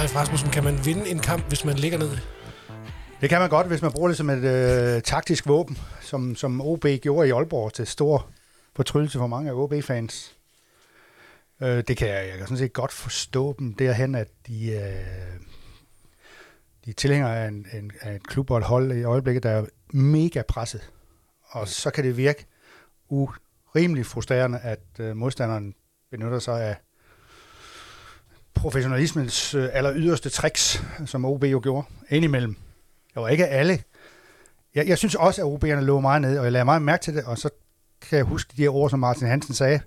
Leif Rasmussen, kan man vinde en kamp, hvis man ligger ned? Det kan man godt, hvis man bruger det som et øh, taktisk våben, som, som OB gjorde i Aalborg til stor fortryllelse for mange af OB-fans. Øh, det kan jeg, jeg kan sådan set godt forstå dem derhen, at de, øh, de tilhænger af en, en, af et klub og et hold i øjeblikket, der er mega presset. Og så kan det virke urimelig frustrerende, at øh, modstanderen benytter sig af professionalismens øh, aller yderste tricks, som OB jo gjorde, indimellem. Det var ikke alle. Jeg, jeg synes også, at OB'erne lå meget ned, og jeg lagde meget mærke til det, og så kan jeg huske de her ord, som Martin Hansen sagde,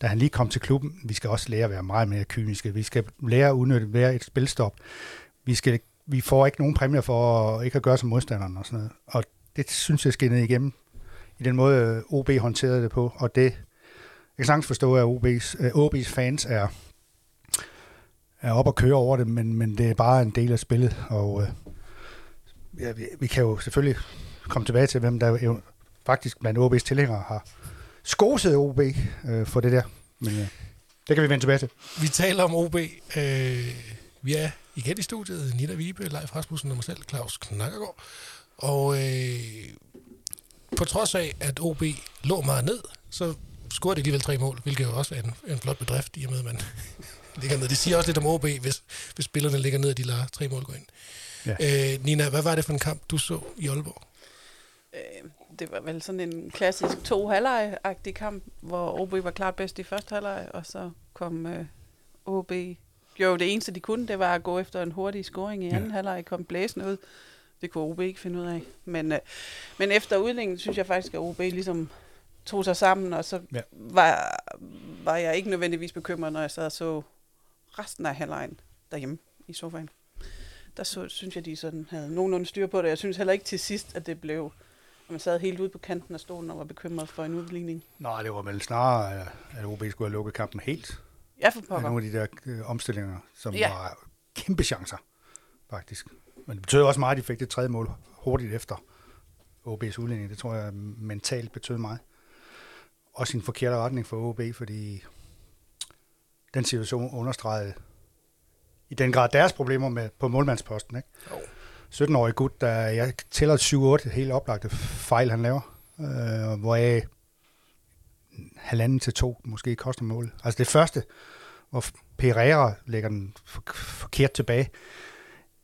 da han lige kom til klubben. Vi skal også lære at være meget mere kyniske. Vi skal lære at udnytte være et spilstop. Vi, skal, vi får ikke nogen præmier for at ikke at gøre som modstanderen og sådan noget. Og det synes jeg skinnede igennem i den måde, øh, OB håndterede det på, og det jeg kan sagtens forstå, at OB's, øh, OB's fans er, er op og køre over det, men, men det er bare en del af spillet, og øh, ja, vi, vi kan jo selvfølgelig komme tilbage til, hvem der jo faktisk blandt OB's tilhængere har skoset OB øh, for det der, men øh, det kan vi vende tilbage til. Vi taler om OB. Øh, vi er igen i studiet, Nina Vibe, Leif Rasmussen og mig selv, Claus Knakkergaard. Og øh, på trods af, at OB lå meget ned, så scorede de alligevel tre mål, hvilket jo også er en, en flot bedrift, i og med, at man ligger ned. Det siger også lidt om OB, hvis, hvis spillerne ligger ned, og de lader tre mål gå ind. Ja. Øh, Nina, hvad var det for en kamp, du så i Aalborg? Øh, det var vel sådan en klassisk to halvleg kamp, hvor OB var klart bedst i første halvleg, og så kom øh, OB gjorde det eneste, de kunne, det var at gå efter en hurtig scoring i anden ja. halvleg, kom blæsende ud. Det kunne OB ikke finde ud af. Men, øh, men efter udlægningen, synes jeg faktisk, at OB ligesom tog sig sammen, og så ja. var, var jeg ikke nødvendigvis bekymret, når jeg sad og så resten af halvlejen derhjemme i sofaen. Der så, synes jeg, de sådan havde nogenlunde styr på det. Jeg synes heller ikke til sidst, at det blev at man sad helt ude på kanten af stolen og var bekymret for en udligning. Nej, det var vel snarere, at OB skulle have lukket kampen helt. Ja, for pokker. Nogle af de der øh, omstillinger, som ja. var kæmpe chancer, faktisk. Men det betød også meget, at de fik det tredje mål hurtigt efter OB's udligning. Det tror jeg mentalt betød meget. Også en forkert retning for OB, fordi den situation understregede i den grad deres problemer med, på målmandsposten. Ikke? Oh. 17-årig gut, der jeg tæller 7-8 helt oplagte fejl, han laver, øh, hvor jeg halvanden til to måske koster mål. Altså det første, hvor Pereira lægger den forkert tilbage,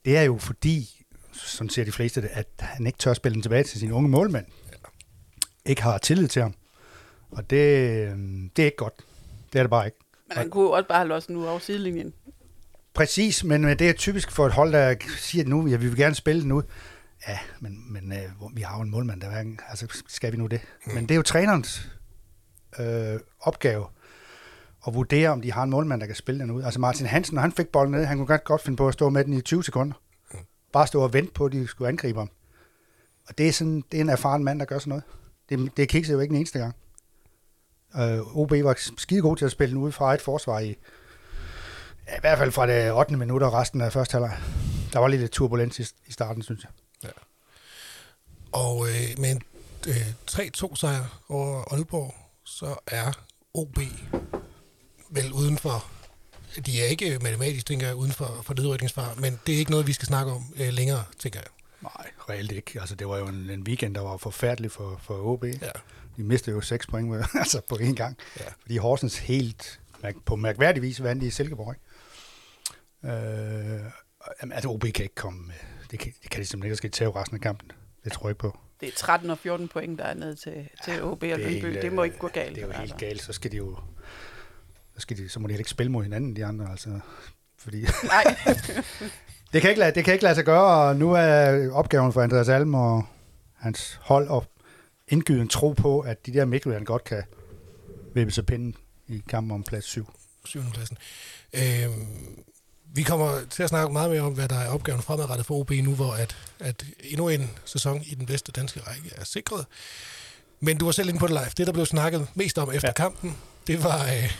det er jo fordi, sådan ser de fleste det, at han ikke tør spille den tilbage til sin unge målmand. Ikke har tillid til ham. Og det, øhm, det er ikke godt. Det er det bare ikke. Men han kunne også bare have låst nu over sidelinjen. Præcis, men det er typisk for et hold, der siger, at nu, ja, vi vil gerne spille den ud. Ja, men, men øh, vi har jo en målmand, der er, altså skal vi nu det? Mm. Men det er jo trænerens øh, opgave at vurdere, om de har en målmand, der kan spille den ud. Altså Martin Hansen, når han fik bolden ned, han kunne godt, godt finde på at stå med den i 20 sekunder. Mm. Bare stå og vente på, at de skulle angribe ham. Og det er, sådan, det er en erfaren mand, der gør sådan noget. Det, det kikser jo ikke den eneste gang. Øh, OB var skide god til at spille den ud fra et forsvar i, i hvert fald fra det 8. minut og resten af første halvleg. Der var lidt turbulens i, i starten, synes jeg. Ja. Og øh, med en øh, 3-2 sejr over Aalborg, så er OB vel uden for de er ikke matematisk, tænker jeg, uden for, for nedrykningsfar, men det er ikke noget, vi skal snakke om øh, længere, tænker jeg. Nej, reelt ikke. Altså, det var jo en, en weekend, der var forfærdelig for, for OB. Ja. De mistede jo seks point med, altså på én gang. Ja. Fordi Horsens helt på mærkværdig vis vandt i Silkeborg. Ikke? Øh, altså, OB kan ikke komme med. Det kan, det kan de simpelthen ikke. skal tage resten af kampen. Det tror jeg ikke på. Det er 13 og 14 point, der er ned til, til ja, OB og Lyngby. Det må ikke gå galt. Det er jo helt altså. galt. Så skal de jo så, skal de, så må de ikke spille mod hinanden, de andre. Altså, fordi Nej. det, kan ikke lade, det kan ikke lade sig gøre, og nu er opgaven for Andreas Alm og hans hold at indgyde en tro på, at de der Mikkelland godt kan vippe sig pinden i kampen om plads 7. 7. pladsen. Øhm, vi kommer til at snakke meget mere om, hvad der er opgaven fremadrettet for OB nu, hvor at, at endnu en sæson i den bedste danske række er sikret. Men du var selv inde på det live. Det, der blev snakket mest om efter ja. kampen, det var, øh,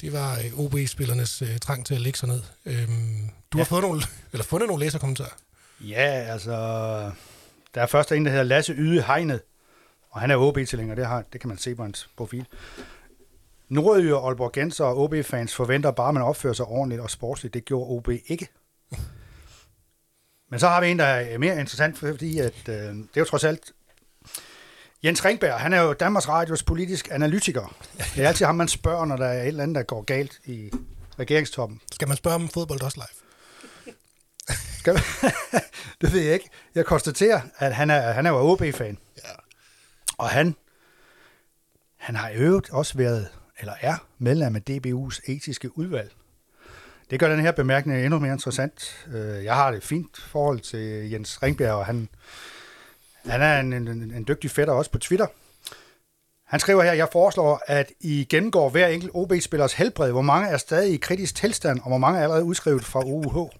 det var øh, OB-spillernes øh, trang til at lægge sig ned. Øhm, du ja. har fået nogle, eller fundet nogle læserkommentarer. Ja, altså... Der er først en, der hedder Lasse Yde Hegnet, og han er OB-tilhænger, det, har, det kan man se på hans profil. Nordjyder, Aalborg Genser og OB-fans forventer bare, at man opfører sig ordentligt og sportsligt. Det gjorde OB ikke. Men så har vi en, der er mere interessant, fordi at, øh, det er jo trods alt Jens Ringberg, han er jo Danmarks Radios politisk analytiker. Det er altid ham, man spørger, når der er et eller andet, der går galt i regeringstoppen. Skal man spørge om fodbold også live? Skal man? det ved jeg ikke. Jeg konstaterer, at han er, han er jo OB-fan. Ja. Og han, han har i øvrigt også været, eller er, medlem af DBU's etiske udvalg. Det gør den her bemærkning endnu mere interessant. Øh, Jeg har et fint forhold til Jens Ringbjerg, og han, han er en, en, en dygtig fætter også på Twitter. Han skriver her, jeg foreslår, at I gennemgår hver enkelt OB-spillers helbred. Hvor mange er stadig i kritisk tilstand, og hvor mange er allerede udskrevet fra OUH?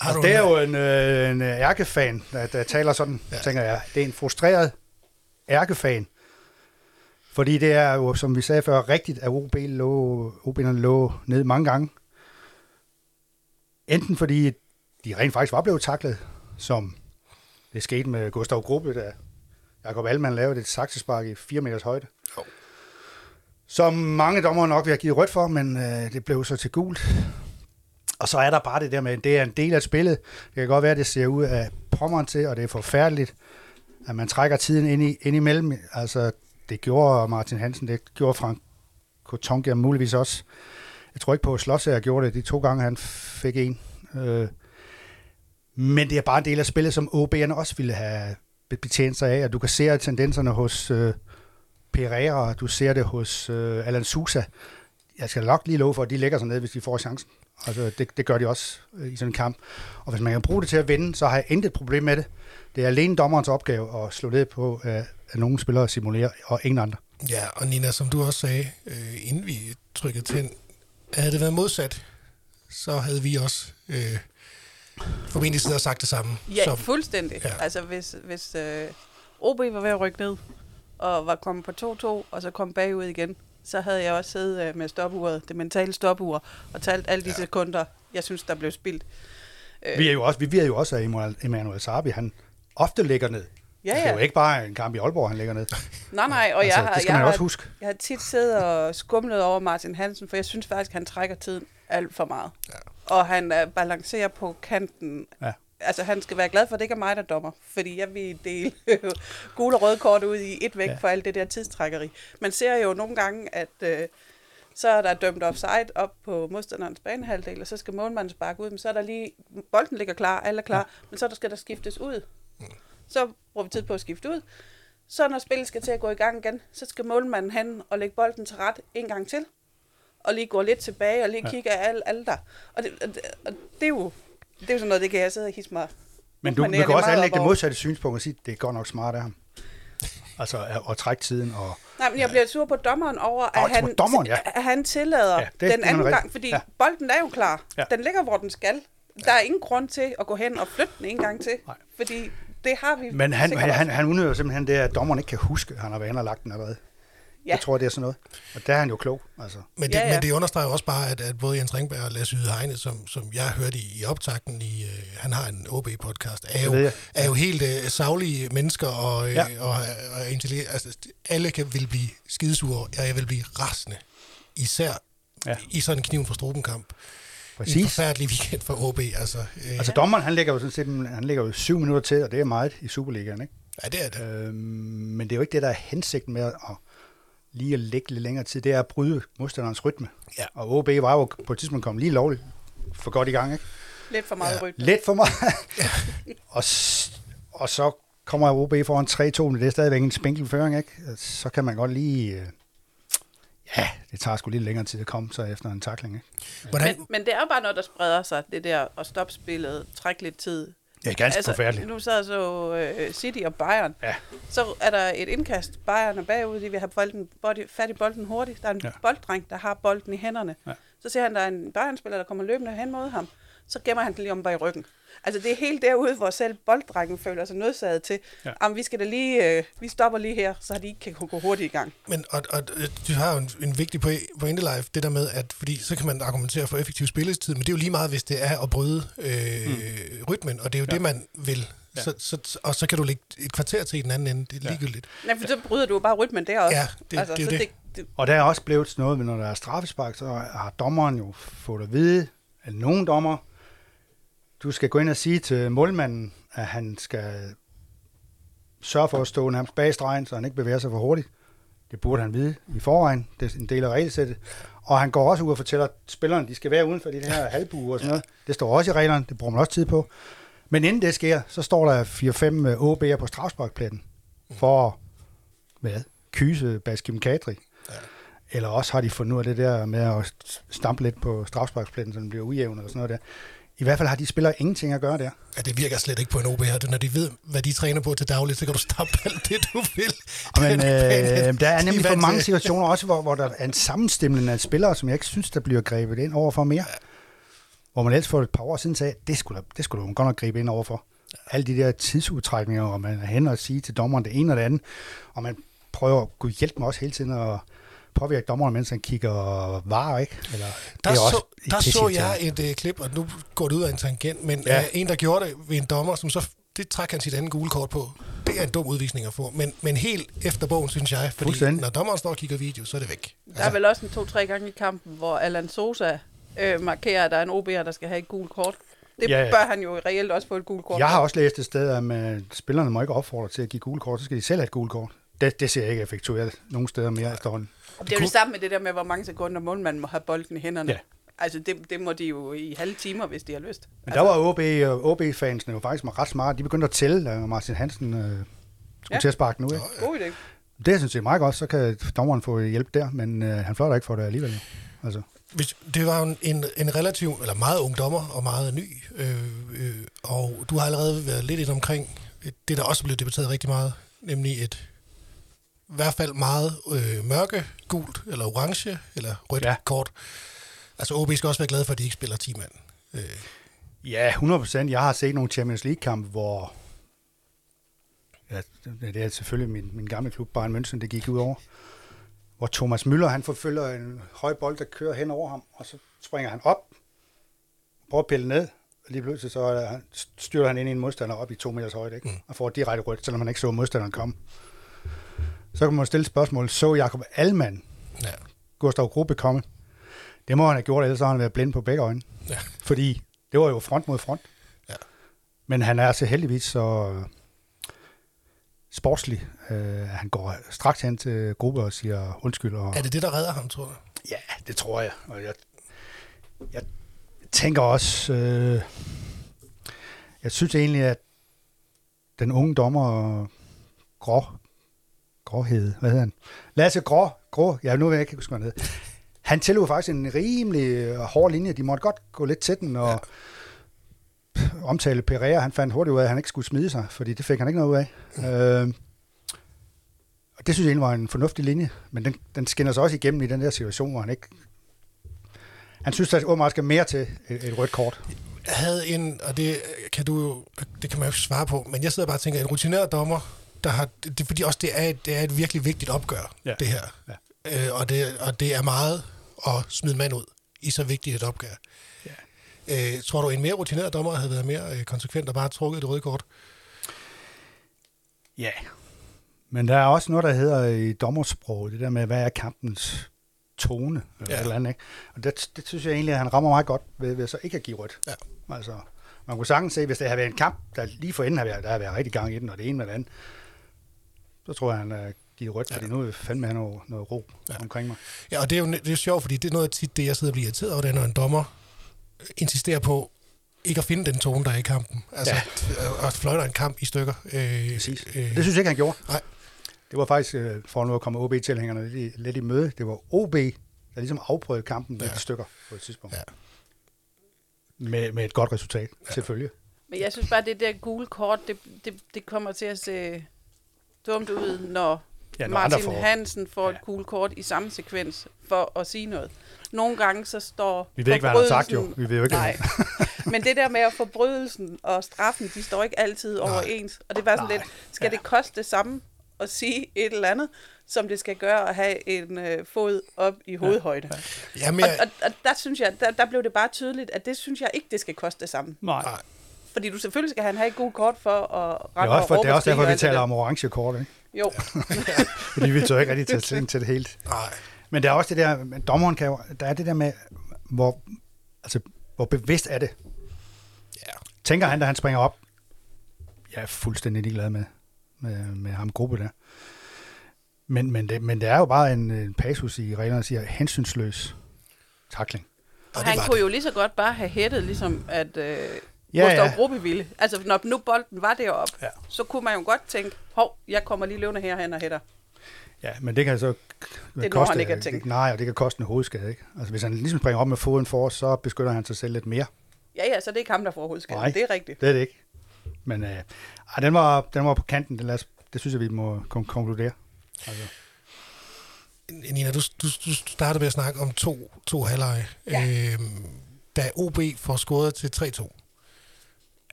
Har du det er jo en, øh, en ærkefan, der, der taler sådan, ja. tænker jeg. Det er en frustreret ærkefan. Fordi det er jo, som vi sagde før, rigtigt, at OB lå, OB'erne lå ned mange gange. Enten fordi de rent faktisk var blevet taklet, som det skete med Gustav Gruppe, da Jakob Allmann lavede et saksespark i 4 meters højde. Jo. Som mange dommere nok vil have givet rødt for, men øh, det blev så til gult. Og så er der bare det der med, det er en del af spillet. Det kan godt være, at det ser ud af pommeren til, og det er forfærdeligt, at man trækker tiden ind, i, ind imellem. Altså, det gjorde Martin Hansen, det gjorde Frank Kotongia muligvis også. Jeg tror ikke på, at Slotsager gjorde det de to gange, han fik en. Øh, men det er bare en del af spillet, som OB'erne også ville have betjent sig af, og du kan se tendenserne hos øh, Pereira, du ser det hos øh, Alan Sousa. Jeg skal nok lige love for, at de lægger sig ned, hvis de får chancen. Altså, det, det gør de også øh, i sådan en kamp. Og hvis man kan bruge det til at vinde, så har jeg intet problem med det. Det er alene dommerens opgave at slå ned på, øh, at nogle spillere simulerer, og ingen andre. Ja, og Nina, som du også sagde, øh, inden vi trykkede tænd, havde det været modsat, så havde vi også øh, formentlig siddet og sagt det samme. Ja, som, fuldstændig. Ja. Altså, hvis, hvis øh, OB var ved at rykke ned, og var kommet på 2-2, og så kom bagud igen, så havde jeg også siddet øh, med stopuret, det mentale stopur, og talt alle de ja. sekunder, jeg synes, der blev spildt. Øh, Vi er jo også, vi ved jo også, at Emmanuel- Emmanuel Sarbi, han ofte ligger ned. ja, Det er jo ja. ikke bare en kamp i Aalborg, han ligger ned. Nej, nej, og altså, jeg, har, det skal jeg, man også huske. jeg har tit siddet og skumlet over Martin Hansen, for jeg synes faktisk, han trækker tiden alt for meget. Ja. Og han uh, balancerer på kanten. Ja. Altså, han skal være glad for, at det ikke er mig, der dommer, fordi jeg vil dele gule og røde kort ud i et væk Ja. for alt det der tidstrækkeri. Man ser jo nogle gange, at øh, så er der dømt offside op på modstanderens banehalvdel, og så skal målmanden sparke ud, men så er der lige, bolden ligger klar, alle er klar, ja. men så der skal der skiftes ud. Så bruger vi tid på at skifte ud. Så når spillet skal til at gå i gang igen, så skal målmanden hen og lægge bolden til ret en gang til. Og lige gå lidt tilbage og lige ja. kigge af alle, alle der. Og det, og, det, og det er jo det er jo sådan noget, det kan jeg sidde og hisse mig. Men du, det er kan også anlægge det modsatte synspunkt og sige, det er godt nok smart af ham. Altså at, at trække tiden og... Nej, men jeg bliver sur på dommeren over, at, han, dommeren, ja. at han tillader Ja, det den anden nemlig gang, fordi Ja. bolden er jo klar. Ja. Den ligger, hvor den skal. Der er ingen grund til at gå hen og flytte den en gang til, Nej. fordi det har vi Men han, han, også. han udnytter simpelthen det, at dommeren ikke kan huske, at han har været og lagt den allerede. Ja. Jeg tror, det er sådan noget. Og der er han jo klog. Altså. Men det, Ja, ja. men det understreger også bare, at, at både Jens Ringberg og Lasse Yde Heine, som, som jeg hørte i, i optakten i, øh, han har en OB-podcast, er jo, er jo helt øh, savlige mennesker, og, øh, Ja. og, og intelligente. Altså, alle kan, vil blive skidesure, og jeg vil blive rasende. Især Ja. i sådan en kniven for struben-kamp. I en Præcis. forfærdelig weekend for OB. Altså, øh, Altså dommeren, han ligger jo sådan set, han ligger jo syv minutter til, og det er meget i Superligaen, ikke? ja, det er det. Øhm, men det er jo ikke det, der er hensigten med at lige at lægge lidt længere tid. Det er at bryde modstanderens rytme. Ja. Og OB var jo på et tidspunkt kommet lige lovligt for godt i gang, ikke? Lidt for meget Ja. rytme. Lidt for meget. og, s- og så kommer OB foran 3-2, men det er stadigvæk en spinkel føring, ikke? Så kan man godt lige... øh, Ja, det tager sgu lidt længere tid at komme så efter en takling, ikke? Hvordan, Men, men det er jo bare noget, der spreder sig, det der at stoppe spillet, trække lidt tid. Er ganske altså, forfærdeligt. Nu sad så uh, City og Bayern. Ja. Så er der et indkast. Bayern er bagud, de vil have bolden, body, fat i bolden hurtigt. Der er en Ja. ja. bolddreng, der har bolden i hænderne. Ja. Ja. Så ser han, der er en Bayern-spiller, der kommer løbende hen mod ham. Så gemmer han den lige om bag ryggen. Altså det er helt derude, hvor selv bolddrengen føler sig nødsaget til. Ja. Ja. vi skal da lige, øh, vi stopper lige her, så de ikke kan gå hurtigt i gang. Men og, og, øh, du har jo en, en vigtig poe- pointe, live, det der med, at fordi så kan man argumentere for effektiv spilletid, men det er jo lige meget, hvis det er at bryde øh, mm. rytmen, og det er jo ja. det, man vil Ja. Så, så, og så kan du lægge et kvarter til i den anden ende. Det er Ja. ligegyldigt. Nej, for så bryder du jo bare rytmen der også. Ja, det- altså, det er så det. det. Og der er også blevet sådan noget, med, når der er straffespark, så har dommeren jo fået at vide, at nogen dommer, du skal gå ind og sige til målmanden, at han skal sørge for at stå nærmest bag stregen, så han ikke bevæger sig for hurtigt. Det burde han vide i forvejen. Det er en del af regelsættet. Og han går også ud og fortæller at spillerne, de skal være uden for de her halvbuer og sådan noget. Det står også i reglerne, det bruger man også tid på. Men inden det sker, så står der 4-5 OB'er på strafsparkpladsen for hvad, kyse Baskim Kadri. Eller også har de fundet ud af det der med at stampe lidt på strafsparkspladsen, så den bliver ujævn eller sådan noget der. I hvert fald har de spillere ingenting at gøre der. Ja, det virker slet ikke på en OB her. Når de ved, hvad de træner på til dagligt, så kan du stampe alt det, du vil. Men øh, der er nemlig for mange situationer også, hvor, hvor der er en sammenstemning af spillere, som jeg ikke synes, der bliver grebet ind overfor mere. Hvor man ellers for et par år siden sagde, det skulle, det skulle du godt nok gribe ind overfor. Alle de der tidsudtrækninger, og man er hen og sige til dommeren det ene og det andet, og man prøver at kunne hjælpe mig også hele tiden og påvirke dommeren, mens han kigger var, ikke? Eller, Der, det er så, der så jeg et uh, klip, og nu går det ud af en tangent, men Ja. uh, en, der gjorde det ved en dommer, som så, det trækker han sit andet gule kort på. Det er en dum udvisning at få, men, men helt efter bogen, synes jeg, fordi Fuldstændig. når dommeren står og kigger video, så er det væk. Der er vel også en to-tre gange i kampen, hvor Alan Sosa øh, markerer, at der er en OB'er, der skal have et gult kort. Det Ja, bør han jo reelt også få et gult kort. Jeg har også læst et sted, at øh, spillerne må ikke opfordre til at give gule kort, så skal de selv have et gule kort. Det, det ser jeg ikke effektueret nogen steder mere efterhånden. Det er jo det samme med det der med, hvor mange sekunder målmanden må have bolden i hænderne. Ja. Altså, det, det må de jo i halve timer, hvis de har lyst. Men der var OB, og OB-fansene jo faktisk ret smarte. De begyndte at tælle, da Martin Hansen øh, skulle Ja. ja. til at sparke ud. Ikke? God idé. Det synes jeg er meget godt, så kan dommeren få hjælp der, men øh, han fløjter ikke for det alligevel. Altså, Hvis, det var en, en, en relativ, eller meget ung dommer, og meget ny, øh, øh, og du har allerede været lidt ind omkring det, der også blevet debatteret rigtig meget, nemlig et i hvert fald meget øh, mørke, gult, eller orange, eller rødt Ja. kort. Altså OB skal også være glade for, at de ikke spiller 10 mand. Øh, ja, 100 procent. Jeg har set nogle Champions League-kampe, hvor... Ja, det er selvfølgelig min, min gamle klub, Bayern München, det gik ud over. Hvor Thomas Müller, han forfølger en høj bold, der kører hen over ham, og så springer han op, prøver at pille ned, og lige pludselig så er han, styrer han ind i en modstander op i to meters højde, ikke? og får direkte rødt, selvom han ikke så modstanderen komme. Så kan man stille spørgsmål, så Jakob Alman, ja. Gustav Gruppe komme? Det må han have gjort, ellers har han været blind på begge øjne. Ja. Fordi det var jo front mod front. Ja. Men han er altså heldigvis så øh, sportslig. Øh, han går straks hen til Gruppe og siger undskyld. Og, Er det det, der redder ham, tror jeg? Ja, det tror jeg. Og jeg, jeg tænker også, øh, jeg synes egentlig, at den unge dommer, Grå, Gråhed, hvad hedder han? Lasse Grå, Grå, ja, nu vil jeg ikke huske, hvad han hed. Han tillod faktisk en rimelig øh, hård linje. De måtte godt gå lidt til den, og ja. omtale Pereira. Han fandt hurtigt ud af, at han ikke skulle smide sig, fordi det fik han ikke noget ud af. Øh, og det synes jeg egentlig var en fornuftig linje, men den, den skinner sig også igennem i den der situation, hvor han ikke... Han synes, at åbenbart skal mere til et, et rødt kort. Jeg havde en, og det kan du det kan man jo ikke svare på, men jeg sidder bare og tænker, en rutineret dommer, der har, det fordi også det er, et, det er et virkelig vigtigt opgør, Ja. det her. Ja. Øh, og, det, og det er meget at smide mand ud i så vigtigt et opgør. Ja. Øh, tror du, en mere rutineret dommer havde været mere øh, konsekvent og bare trukket det røde kort? Ja. Men der er også noget, der hedder i dommersprog, det der med, hvad er kampens tone, eller Ja. eller andet, ikke? Og det, det synes jeg egentlig, at han rammer meget godt ved, ved så ikke at give rødt. Ja. Altså, man kunne sagtens se, hvis det havde været en kamp, der lige for enden har været, der har været rigtig gang i den, og det ene med det andet, så tror jeg, han har givet rødt, fordi nu er fandme han noget, noget ro Ja. ja. omkring mig. Ja, og det er jo det er sjovt, fordi det er noget af tit, det jeg sidder og bliver irriteret over, det er, når en dommer insisterer på ikke at finde den tone, der er i kampen. Altså, ja. og fløjter en kamp i stykker. Øh, Præcis. Øh, Det synes jeg ikke, han gjorde. Nej. Det var faktisk, øh, for nu at komme OB-tilhængerne lidt, i- lidt i møde, det var OB, der ligesom afprøvede kampen lidt Ja. i stykker på et tidspunkt. Ja. Med, med et godt resultat, ja. selvfølgelig. Men jeg synes bare, det der gule kort, det, det, det kommer til at se dumt ud, når Ja, ja, når andre Martin får- Hansen får Ja. et gule kort i samme sekvens for at sige noget. Nogle gange så står Vi ved ikke, hvad han har sagt jo. forbrydelsen- Vi ved jo ikke, Nej, men det der med at forbrydelsen og straffen, de står ikke altid overens. Og det er bare sådan Nej. lidt, skal det koste det samme at sige et eller andet, som det skal gøre at have en øh, fod op i hovedhøjde? Ja. Jamen, Og, jeg, og, og der synes jeg, der, der blev det bare tydeligt, at det synes jeg ikke, det skal koste det samme. Nej. Fordi du selvfølgelig skal han have et god kort for at Det er rette også, for, og det er også derfor, vi taler om orange kort, ikke? Jo, Fordi vi tør ikke rigtig tage stilling til det helt. Nej. Men der er også det der, men dommeren kan jo, der er det der med, hvor, altså, hvor bevidst er det? Ja. Tænker han, da han springer op? Jeg er fuldstændig ligeglad med, med, med ham gruppe der. Men, men, det, men det er jo bare en, en passus i reglerne, der siger hensynsløs takling. og han kunne det. jo lige så godt bare have hættet, ligesom at øh, Ja, Gustav ja. Gruppe ville. Altså, når nu bolden var deroppe, Ja. så kunne man jo godt tænke, hov, jeg kommer lige løvende herhen og hætter. Ja, men det kan så Det når han ikke at tænke. Nej, og det kan koste en hovedskade, ikke? Altså, hvis han ligesom springer op med foden for, så beskytter han sig selv lidt mere. Ja, ja, så det er ikke ham, der får hovedskade. Nej. Det er rigtigt. Det er det ikke. Men øh, ej, den, var, den var på kanten, det, lad os, det synes jeg, vi må kon- konkludere. Altså, Nina, du, du, du startede med at snakke om to, to halvleje. Ja. Øhm, da OB får scoret til 3-2,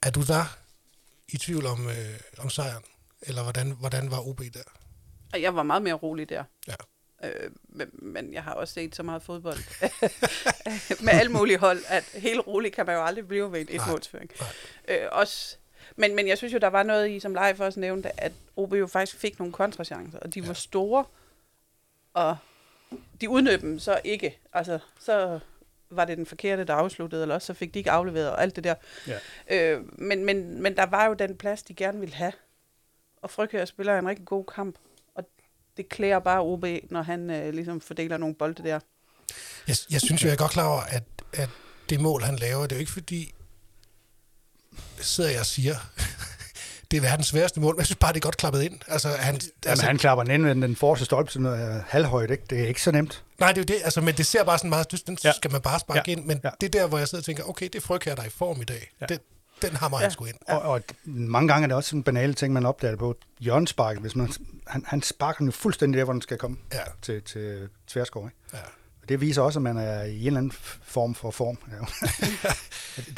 er du der i tvivl om, øh, om sejren? Eller hvordan, hvordan var OB der? Jeg var meget mere rolig der. Ja. Øh, men, men jeg har også set så meget fodbold med alle mulige hold, at helt rolig kan man jo aldrig blive ved en etmålsføring. Øh, også, men, men jeg synes jo, der var noget i, som Leif også nævnte, at OB jo faktisk fik nogle kontrachancer, og de ja. var store, og de udnyttede dem så ikke. Altså, så var det den forkerte, der afsluttede, eller også så fik de ikke afleveret, og alt det der. ja. Øh, men, men, men der var jo den plads, de gerne ville have. Og Frøkjær spiller en rigtig god kamp. Og det klæder bare OB, når han øh, ligesom fordeler nogle bolde der. Jeg, jeg synes jo, jeg er godt klar over, at, at det mål, han laver, det er jo ikke fordi, sidder jeg og siger, det er verdens sværeste mål, men jeg synes bare, det er godt klappet ind. Altså, han, Altså, altså, han klapper den ind med den forreste stolpe, sådan noget, halvhøjt, ikke? Det er ikke så nemt. nej, det er jo det, altså, men det ser bare sådan meget, synes, den Ja. skal man bare sparke Ja. ind, men Ja. det er der, hvor jeg sidder og tænker, okay, det er her, der er i form i dag. Ja. Det, den hammer Ja. han sgu ind. Og, og mange gange er det også sådan en banale ting, man opdager på. Hjørnespark, hvis man, han, han sparker den jo fuldstændig der, hvor den skal komme Ja, til, til tværskov, ikke? ja. Det viser også, at man er i en eller anden form for form.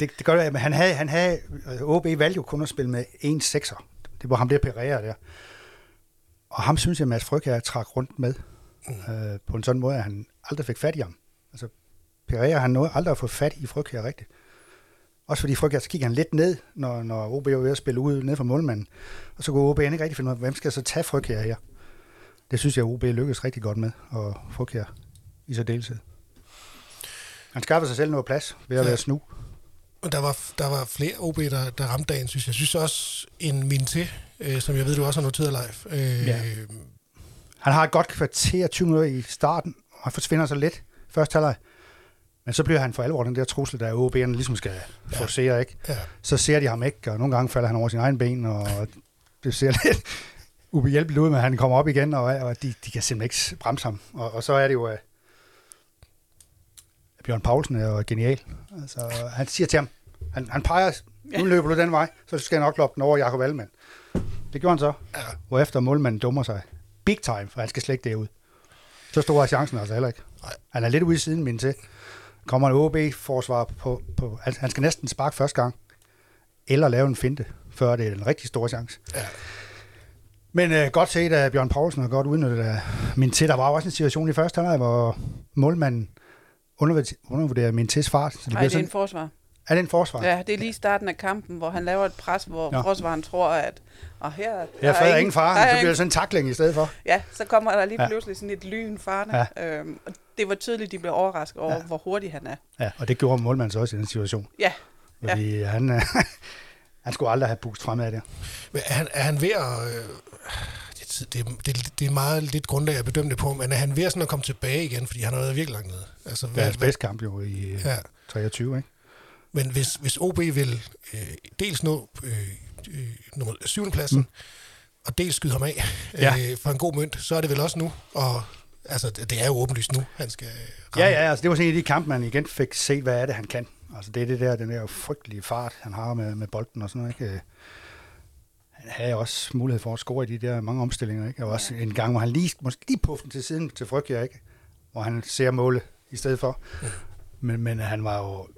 Det, det gør men han havde, han havde, OB valgte jo kun at spille med en sekser. Det var ham der Pereira der. Og ham synes jeg, at Mads Frygher trak rundt med. Mm. Øh, på en sådan måde, at han aldrig fik fat i ham. Altså, Pereira, han nåede aldrig at få fat i Frygher rigtigt. Også fordi Frygher, så kigger han lidt ned, når, når OB var ved at spille ud ned fra målmanden. Og så kunne OB ikke rigtig finde ud af, hvem skal så tage Frygher her? Det synes jeg, OB lykkedes rigtig godt med, og Frygher i så deltid. Han skaffer sig selv noget plads ved at Ja. være snu. Og der var, der var flere OB, der, der ramte dagen, synes jeg. Jeg synes også en min til, øh, som jeg ved, du også har noteret live. Øh, Ja. Han har et godt kvarter, 20 minutter i starten, og han forsvinder så lidt første halvleg. Men så bliver han for alvor den der trussel, der OB'erne ligesom skal Ja. forcere, ikke? ja. Så ser de ham ikke, og nogle gange falder han over sin egen ben, og det ser lidt ubehjælpeligt ud, men han kommer op igen, og, og de, de kan simpelthen ikke bremse ham. Og, og så er det jo, at Bjørn Poulsen er jo genial. Altså, han siger til ham, han, han peger, nu løber du den vej, så skal jeg nok loppe den over Jakob Allmann. Det gjorde han så, Ja. hvorefter målmanden dummer sig. Big time, for han skal slet ikke derud. Så stor er chancen altså heller ikke. Nej. Han er lidt ude i siden, min til. Kommer en OB-forsvar på, på, altså, han skal næsten sparke første gang, eller lave en finte, før det er en rigtig stor chance. Ja. Men øh, godt set af Bjørn Poulsen, og godt udnyttet af min til. Der var også en situation i første halvleg, hvor målmanden undervurderer, undervurderer min tids fart. Så det Nej, bliver det er en sådan, forsvar. er det en forsvar? Ja, det er lige starten af kampen, hvor han laver et pres, hvor Nå. ja. forsvaren tror, at og her, der Her er ingen, ingen far, der så er bliver det sådan en takling i stedet for. Ja, så kommer der lige Ja. pludselig sådan et lyn farne. Ja. Øhm, og det var tydeligt, de blev overrasket over, Ja. ja. hvor hurtig han er. Ja, og det gjorde målmanden så også i den situation. Ja, Fordi ja. han, han skulle aldrig have boost fremad der. Men er han, er han ved at... Øh, det, det, det, det er meget lidt grundlag at bedømme det på, men er han ved at, sådan at komme tilbage igen, fordi han har været virkelig langt nede? Altså, Det er hans bedste kamp jo i ja. Ja, 23, ikke? men hvis, hvis OB vil øh, dels nå øh, øh, nummer syvende pladsen, mm. og dels skyde ham af Ja. øh, for en god mønt, så er det vel også nu, og altså, det det er jo åbenlyst nu, han skal ramme. Ja, ja, altså det var sådan en af de kampe, man igen fik set, hvad er det, han kan. Altså det er det der, den der frygtelige fart, han har med, med bolden og sådan noget, ikke? Havde også mulighed for at score i de der mange omstillinger, ikke? Og også en gang, hvor han lige, måske lige puffen til siden til Frygtjær, ikke? Hvor han ser målet i stedet for. Men, men han var jo...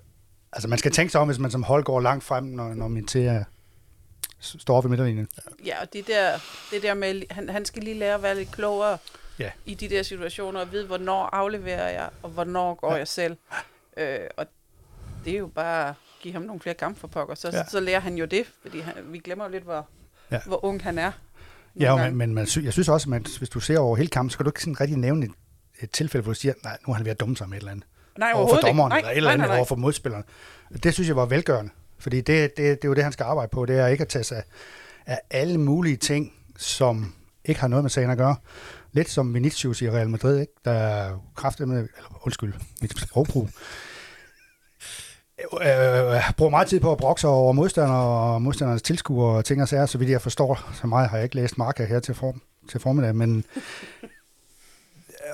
Altså man skal tænke sig om, hvis man som hold går langt frem, når, når min til er, står op i midterlinjen. ja og det der, det der med, han, han skal lige lære at være lidt klogere Ja. i de der situationer, og vide, hvornår afleverer jeg, og hvornår går Ja. ja. jeg selv. Øh, og det er jo bare give ham nogle flere kampe for pokker. Så, Ja. ja. så lærer han jo det, fordi han, vi glemmer jo lidt, hvor, Ja. hvor ung han er. Ja, men, men man, jeg synes også, at hvis du ser over hele kampen, så kan du ikke sådan rigtig nævne et, et tilfælde, hvor du siger, nej, nu har han ved at dumme sig med et eller andet. Nej, over for overhovedet ikke. dommeren, Nej, eller et eller andet nej, nej. over for modspilleren. Det synes jeg var velgørende, fordi det, det, det er jo det, han skal arbejde på, det er ikke at tage sig af alle mulige ting, som ikke har noget med sagen at gøre. Lidt som Vinicius i Real Madrid, ikke? der er kraftigt med, eller undskyld, mit sprogbrug, øh, bruger meget tid på at brokke sig over modstandere og modstandernes tilskuere og ting og sager, så vidt jeg forstår. Så meget har jeg ikke læst marker her til, form, til formiddag, men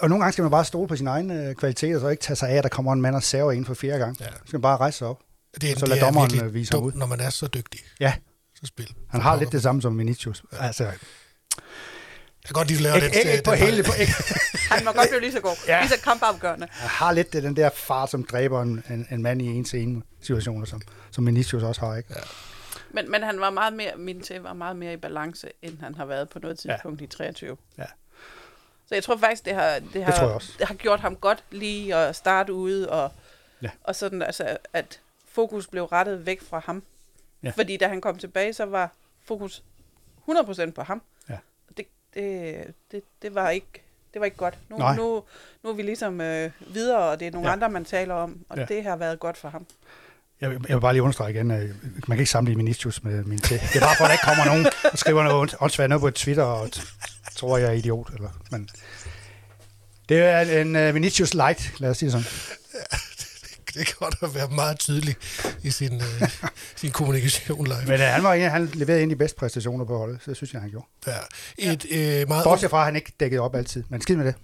og nogle gange skal man bare stole på sine egne øh, kvaliteter, så ikke tage sig af, at der kommer en mand og saver ind for fjerde gang. Ja. Så skal man bare rejse sig op. Det, Så det lad er dommeren, øh, vise ham ud. når man er så dygtig. Ja, Så spil. han har lidt det samme som Vinicius. Altså, Jeg kan godt lide, at lave ikke, den, ikke, ikke på den hele, på, ikke, Han må godt blive lige så god. Ja. Ja. Lige så kampafgørende. han har lidt det, den der far, som dræber en, en, en mand i en til en situationer, som, som Vinicius også har. Ikke? Men, men han var meget mere, min til var meget mere i balance, end han har været på noget tidspunkt ja. i 23. Ja. Så jeg tror faktisk, det har, det har, tror jeg også. det har gjort ham godt lige at starte ude, og, Ja. og sådan, altså, at fokus blev rettet væk fra ham. Ja. Fordi da han kom tilbage, så var fokus 100% på ham. Det, det, det, var ikke, det var ikke godt. Nu, Nej. nu, nu er vi ligesom øh, videre, og det er nogle Ja. andre, man taler om, og Ja. det har været godt for ham. Jeg, jeg vil bare lige understrege igen, at man kan ikke sammenligne Vinicius med min til. Det er bare for, at der ikke kommer nogen og skriver noget åndssvagt noget på Twitter, og tror, jeg er idiot. Eller, men det er en uh, Vinicius light, lad os sige sådan. Det kan godt at være meget tydelig i sin, øh, sin kommunikation live. Men uh, han, var en, han leverede ind de bedste præstationer på holdet, så det synes jeg, han gjorde. Ja. Et, øh, meget Bortset fra, at han ikke dækkede op altid, men skid med det.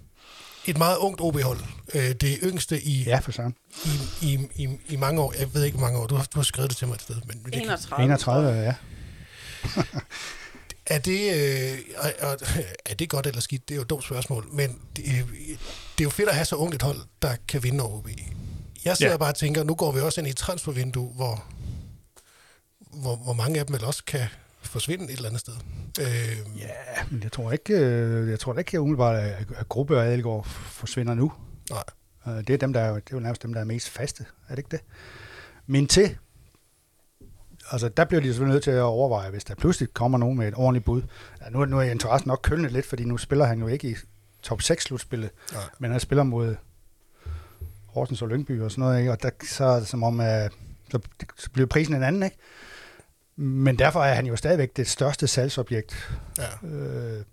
et meget ungt OB-hold. Øh, det yngste i, Ja, for søren. i, i, i, i mange år. Jeg ved ikke, hvor mange år. Du har, du har skrevet det til mig et sted. Men men det, 31. 31, ja. er, det, øh, er det godt eller skidt? Det er jo et dumt spørgsmål. Men det, øh, det er jo fedt at have så ungt et hold, der kan vinde over OB. Jeg sidder Ja. bare og tænker, nu går vi også ind i et transfervindue, hvor, hvor, hvor mange af dem vel også kan forsvinde et eller andet sted. Øh, Ja, men jeg tror ikke, øh, jeg tror da ikke umiddelbart, at Gruppe og Adelgaard forsvinder nu. nej. Øh, Det er, dem, der er, det er jo nærmest dem, der er mest faste, er det ikke det? Men til, altså der bliver de selvfølgelig nødt til at overveje, hvis der pludselig kommer nogen med et ordentligt bud. Ja, nu, er- nu er interessen nok kølnet lidt, fordi nu spiller han jo ikke i top 6 slutspillet, nej. men han spiller mod Horsens og Lyngby og sådan noget, ikke? og der, så er det som om, at så, så bliver prisen en anden, ikke? Men derfor er han jo stadigvæk det største salgsobjekt Ja. Øh,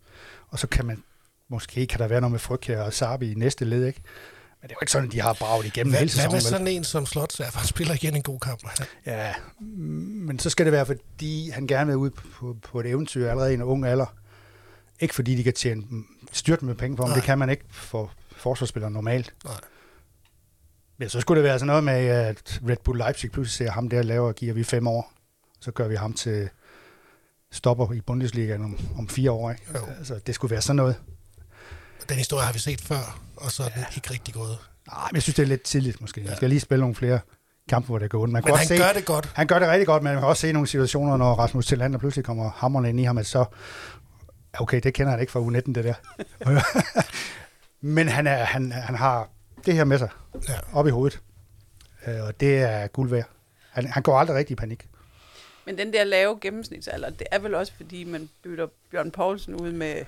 og så kan man, måske kan der være noget med Frygkjær og Sabi i næste led, ikke? Men det er jo ikke sådan, at de har braget igennem Hvad, hele hvad sæsonen. med vel? sådan en som Slots? Han spiller igen en god kamp. Ja, men så skal det være, fordi han gerne vil ud på, på et eventyr allerede i en ung alder. Ikke fordi de kan tjene styrt med penge på ham. Nej. Det kan man ikke for forsvarsspillere normalt. Nej. Men så skulle det være sådan noget med, at Red Bull Leipzig pludselig ser ham der laver, giver vi fem år. Så gør vi ham til stopper i Bundesligaen om, om fire år. Ikke? Jo. Altså, det skulle være sådan noget. Den historie har vi set før, og så er den ikke rigtig gået. Nej, men jeg synes, det er lidt tidligt måske. Jeg Ja. skal lige spille nogle flere kampe, hvor det går ondt. Man kan Men også han se, gør det godt. han gør det rigtig godt, men man kan også se nogle situationer, når Rasmus Tillander pludselig kommer hammerne ind i ham, at så, okay, det kender han ikke fra U19, det der. men han, er, han, han har det her med sig Ja. op i hovedet, Øh, og det er guld værd. Han, han går aldrig rigtig i panik. Men den der lave gennemsnitsalder, det er vel også, fordi man bytter Bjørn Poulsen ud med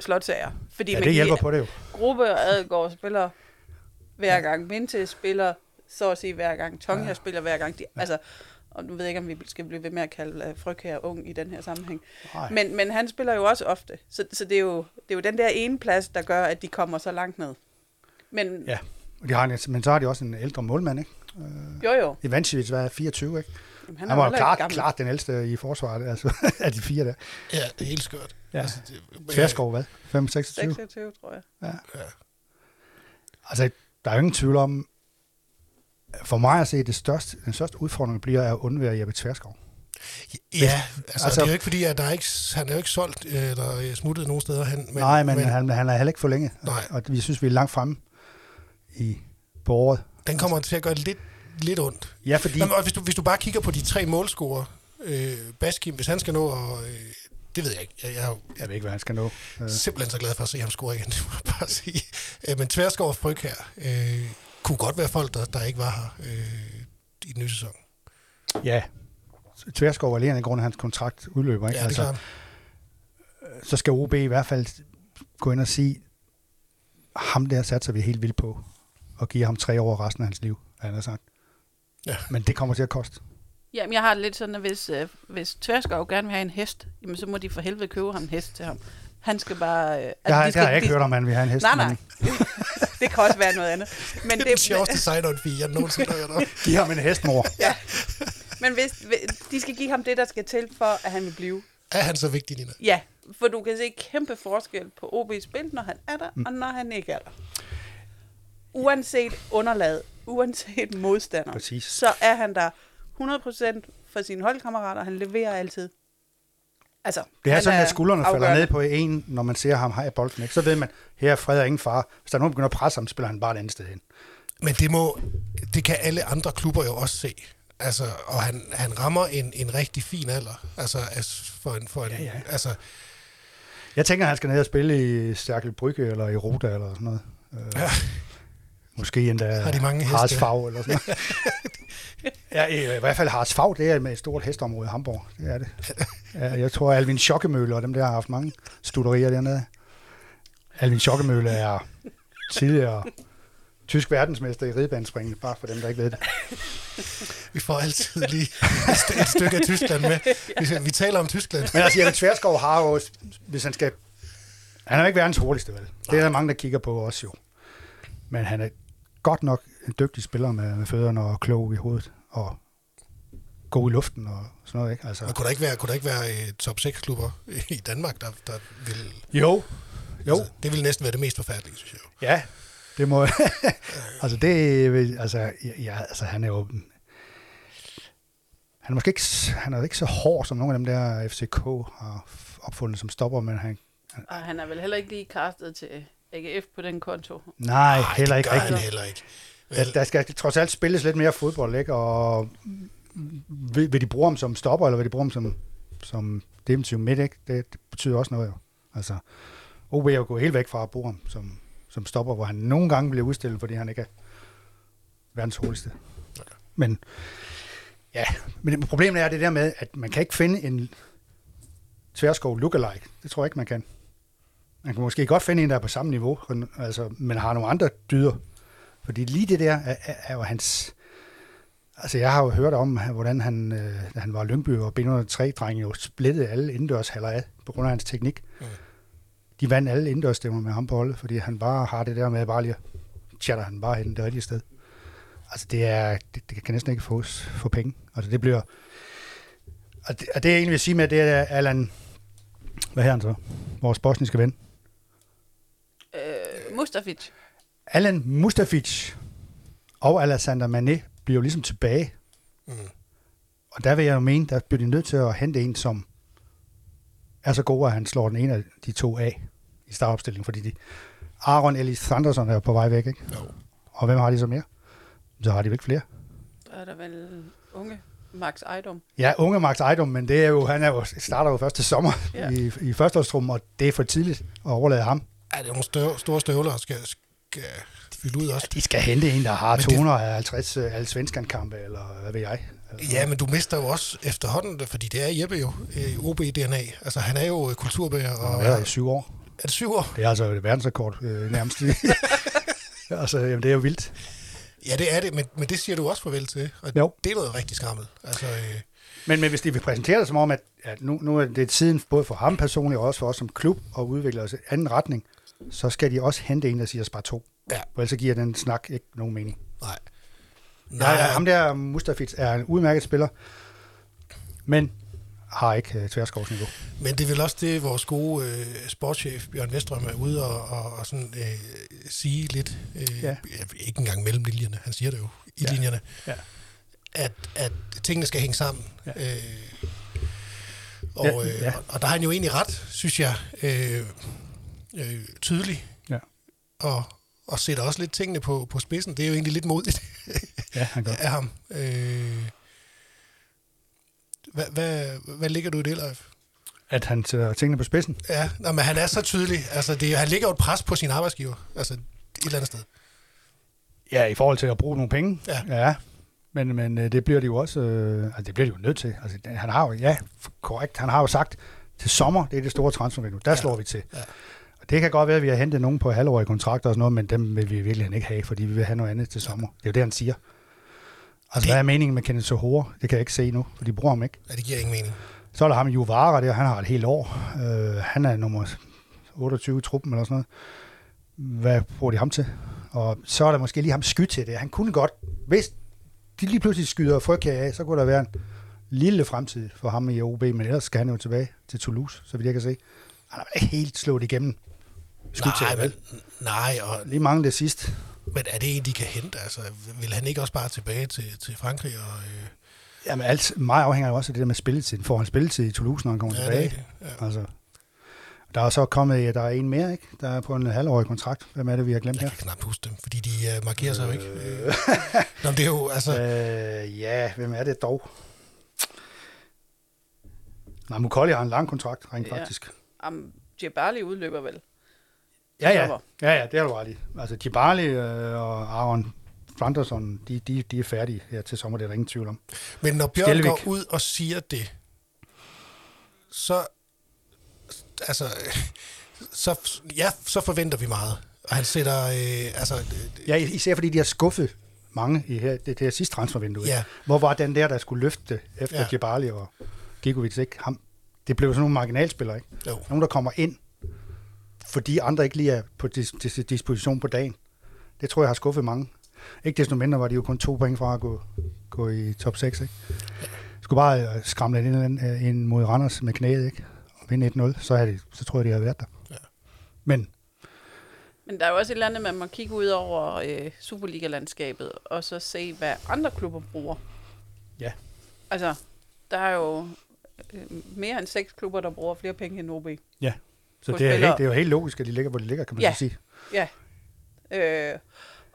slotsager. Fordi Ja, det hjælper på det jo. Gruppe og Adelgaard spiller hver gang. Minte spiller så at sige hver gang. Tonga ja. spiller hver gang. De, ja. Altså, og nu ved jeg ikke, om vi skal blive ved med at kalde uh, Frøkær ung i den her sammenhæng. Nej. Men, men han spiller jo også ofte. Så, så det, er jo, det er jo den der ene plads, der gør, at de kommer så langt ned. Men Ja. De har en, men så har de også en ældre målmand, ikke? jo jo, Ivancevic var 24, ikke? Jamen, Han, er han var jo klart, klart den ældste i forsvaret, altså af de fire der. Ja, det er helt skørt. Ja. Altså, det, Tverskov, hvad? 5, 26? 26, tror jeg. Altså, der er jo ingen tvivl om, for mig at se, det største, den største udfordring bliver at undvære Jeppe Tverskov. Ja, altså, Altså- det er jo ikke fordi, at der er ikke, han er jo ikke solgt øh, eller øh, smuttet nogen steder hen. Men, Nej, men, men han, han er heller ikke for længe. Nej. Og vi synes, vi er langt fremme i, året. den kommer til at gøre lidt, lidt ondt. Ja, fordi... Nå, men, hvis, du, hvis du bare kigger på de tre målscorer, øh, Baskim, hvis han skal nå, og, øh, det ved jeg ikke. Jeg, jeg Jeg ved ikke, hvad han skal nå. Øh, simpelthen så glad for at se ham score igen, det må jeg bare sige. Øh, men Tverskov og Fryg her, øh, kunne godt være folk, der, der ikke var her øh, i den nye sæson. Ja, Tverskov alene i grund af hans kontrakt udløber. Ikke? Ja, det er klart. så skal OB i hvert fald gå ind og sige, ham der satser vi helt vildt på, og give ham tre år resten af hans liv, han har sagt. Ja. Men det kommer til at koste. Jamen, jeg har det lidt sådan, at hvis, øh, hvis Tverskov gerne vil have en hest, jamen, så må de for helvede købe ham en hest til ham. Han skal bare... Øh, Jeg, har, de det skal, har jeg ikke de, hørt om, han vil have en hest. Nej, nej. men det kan også være noget andet. Men, Det er den det, sjoveste sign on jeg nogensinde har hørt om. Giv ham en hestmor. men hvis, hvis, de skal give ham det, der skal til, for at han vil blive. Er han så vigtig, Nina? Ja, for du kan se kæmpe forskel på OB's spil, når han er der, mm. og når han ikke er der. Uanset underlaget, uanset modstander, Præcis. så er han der 100% for sine holdkammerater, og han leverer altid. Altså, Det er han sådan, at skuldrene falder afgørende. ned på en, når man ser ham have bolden. Ikke? Så ved man, her er fred og ingen far. Hvis der er nogen, der begynder at presse ham, spiller han bare et andet sted hen. Men det må, det kan alle andre klubber jo også se. Altså, og han, han rammer en, en rigtig fin alder. Altså, as- for en, for en, Ja, ja. altså, Jeg tænker, at han skal ned og spille i Stærkel Brygge eller i Roda eller sådan noget. Øh, Ja. Måske endda Har de mange heste? Harsfag eller sådan ja, i, i hvert fald Harsfag, det er med et stort hestområde i Hamburg. Det er det. Ja, jeg tror, Alvin Schokkemølle og dem der har haft mange studerier dernede. Alvin Schokkemølle er tidligere tysk verdensmester i ridebanespringning, bare for dem, der ikke ved det. vi får altid lige et, st- et stykke af Tyskland med. Vi, vi taler om Tyskland. Men altså, Jeppe Tverskov har jo, hvis han skal... Han er jo ikke verdens hurtigste, vel? Det er der mange, der kigger på også jo. Men han er godt nok en dygtig spiller med, med fødderne og klog i hovedet. Og god i luften og sådan noget, ikke? Altså, Men kunne der ikke være, kunne der ikke være øh, top 6 klubber i Danmark, der, der vil... jo, jo, Altså, det vil næsten være det mest forfærdelige, synes jeg jo. ja, det må... altså, det altså, ja, altså, han er jo... Han er måske ikke, han er ikke så hård, som nogle af dem der FCK har opfundet som stopper, men han... Og han er vel heller ikke lige kastet til AGF på den konto. Nej, Ej, heller ikke rigtigt. heller ikke. Ja, der skal trods alt spilles lidt mere fodbold, ikke? Og vil, vil de bruge ham som stopper, eller vil de bruge ham som, som defensiv midt, ikke? Det, det betyder også noget, jo. Altså, OB er jo gået helt væk fra at bruge ham som, som stopper, hvor han nogle gange bliver udstillet, fordi han ikke er verdens hurtigste. Men, ja, men problemet er det der med, at man kan ikke finde en tværskov lookalike. Det tror jeg ikke, man kan. Man kan måske godt finde en, der er på samme niveau, altså, men har nogle andre dyder. Fordi lige det der er, er, er jo hans... Altså, jeg har jo hørt om, hvordan han, øh, da han var Lyngby og B103-drenge, jo splittede alle indendørshaller af på grund af hans teknik. Mm. De vandt alle indendørsstemmer med ham på holdet, fordi han bare har det der med bare lige at chatter han bare hen det rigtige sted. Altså, det, er, det, det kan næsten ikke fås for penge. Altså, det bliver... Og det, og det jeg egentlig vil sige med, det er Allan... Hvad her han så? Vores bosniske ven. Mustafic. Allan Mustafic og Alexander Mané bliver jo ligesom tilbage. Mm. Og der vil jeg jo mene, der bliver de nødt til at hente en, som er så god, at han slår den ene af de to af i startopstillingen, fordi de, Aaron Ellis Thunderson er jo på vej væk, ikke? Jo. Og hvem har de så mere? Så har de vel ikke flere. Der er der vel unge Max Ejdom. Ja, unge Max Ejdom, men det er jo, han er jo, starter jo først til sommer Ja. ja. i, i førsteårstrummen, og det er for tidligt at overlade ham. Ja, det er nogle støv, store støvler, der skal, skal fylde ud også. De skal hente en, der har Men det- 250 øh, alle svenskankampe, eller hvad ved jeg. Ja, men du mister jo også efterhånden, fordi det er Jeppe jo, øh, OB-DNA. Altså, han er jo øh, kulturbærer. Og, Og er i syv år. er det syv år? Det er altså et verdensrekord øh, nærmest. altså, jamen, det er jo vildt. Ja, det er det, men, men det siger du også farvel til. Og Jo. det er noget rigtig skrammel. Altså, øh, Men, men hvis de vil præsentere det som om, at, at nu, nu er det tiden både for ham personligt og også for os som klub at udvikle os i anden retning, så skal de også hente en, der siger spar to. Ja. For ellers så giver den snak ikke nogen mening. nej. Nej, ja, ham der Mustafic er en udmærket spiller, men har ikke uh, tværskovsniveau. Men det er vel også det, vores gode øh, sportschef Bjørn Vestrøm er ude og, og, og sådan, øh, sige lidt. Øh, Ja. Ikke engang mellem linjerne, han siger det jo i Ja. linjerne. Ja. At, at tingene skal hænge sammen. Ja. Ja. Øh, og, Ja, øh, ja. og, og der har han jo egentlig ret, synes jeg, øh, øh, tydelig. Ja. Og, og sætter også lidt tingene på, på spidsen. Det er jo egentlig lidt modigt Ja, han gør. af ham. Øh, hvad, hvad, hvad ligger du i det, Leif? At han sætter tingene på spidsen. Ja, nå, men han er så tydelig. Altså, det, han lægger jo et pres på sin arbejdsgiver. Altså, et eller andet sted. Ja, i forhold til at bruge nogle penge. Ja. ja. Men, men øh, det bliver de jo også, øh, altså det bliver de jo nødt til. Altså, han har jo, ja, korrekt, han har jo sagt, til sommer, det er det store transfervindue, der ja. slår vi til. Ja. Det kan godt være, at vi har hentet nogen på halvårige kontrakter og sådan noget, men dem vil vi virkelig ikke have, fordi vi vil have noget andet til sommer. Det er jo det, han siger. Altså, Det- hvad er meningen med Kenneth Sohore? Det kan jeg ikke se nu, for de bruger ham ikke. Ja, det giver ingen mening. Så er der ham Juvara der, han har et helt år. Øh, han er nummer 28 i truppen eller sådan noget. Hvad bruger de ham til? Og så er der måske lige ham sky til det. Han kunne godt, hvis de lige pludselig skyder frygtkage af, så kunne der være en lille fremtid for ham i OB, men ellers skal han jo tilbage til Toulouse, så vidt jeg kan se. Han har ikke helt slået igennem. Nej, Nej, men, nej og, Lige mange det sidste. men er det en, de kan hente? Altså, vil han ikke også bare tilbage til, til Frankrig? Og, øh, Jamen alt, meget afhænger jo også af det der med spilletiden. Får han spilletid i Toulouse, når han kommer ja, tilbage? det. Ja. Altså, der er så kommet, der er en mere, ikke? Der er på en halvårig kontrakt. Hvem er det, vi har glemt her? Jeg kan knap huske dem, fordi de uh, markerer sig jo ikke. Øh. Nå, det er jo, altså... Øh, ja, hvem er det dog? Nej, Mukolli har en lang kontrakt, rent Ja. faktisk. Am, Djibali udløber vel. Ja, ja, ja, ja, det har du ret i. Altså, Djibali øh, og Aaron Franderson, de, de, de er færdige her til sommer, det er der ingen tvivl om. Men når Bjørn Skjelvik. går ud og siger det, så... Altså... Så, ja, så forventer vi meget. Og han sætter... Øh, altså, øh, Ja, især fordi de har skuffet mange i her, det, det her sidste transfervindue. Ja. Hvor var den der, der skulle løfte efter ja. Djibali og Gigovic, ikke? Ham, det blev sådan nogle marginalspillere, ikke? jo. Nogen, der kommer ind, fordi andre ikke lige er på dis- dis- disposition på dagen. Det tror jeg har skuffet mange. Ikke desto mindre var de jo kun to point fra at gå, gå i top 6, ikke? Skulle bare øh, skramle ind, ind, ind mod Randers med knæet, ikke? Og vinde 1-0, så, havde de, så tror jeg, de havde været der. Ja. Men Men der er jo også et eller andet, man må kigge ud over øh, Superliga-landskabet, og så se, hvad andre klubber bruger. Ja. Altså, der er jo øh, mere end seks klubber, der bruger flere penge end OB. Så det er, spillere. helt, det er jo helt logisk, at de ligger, hvor de ligger, kan man Ja. så sige. Øh,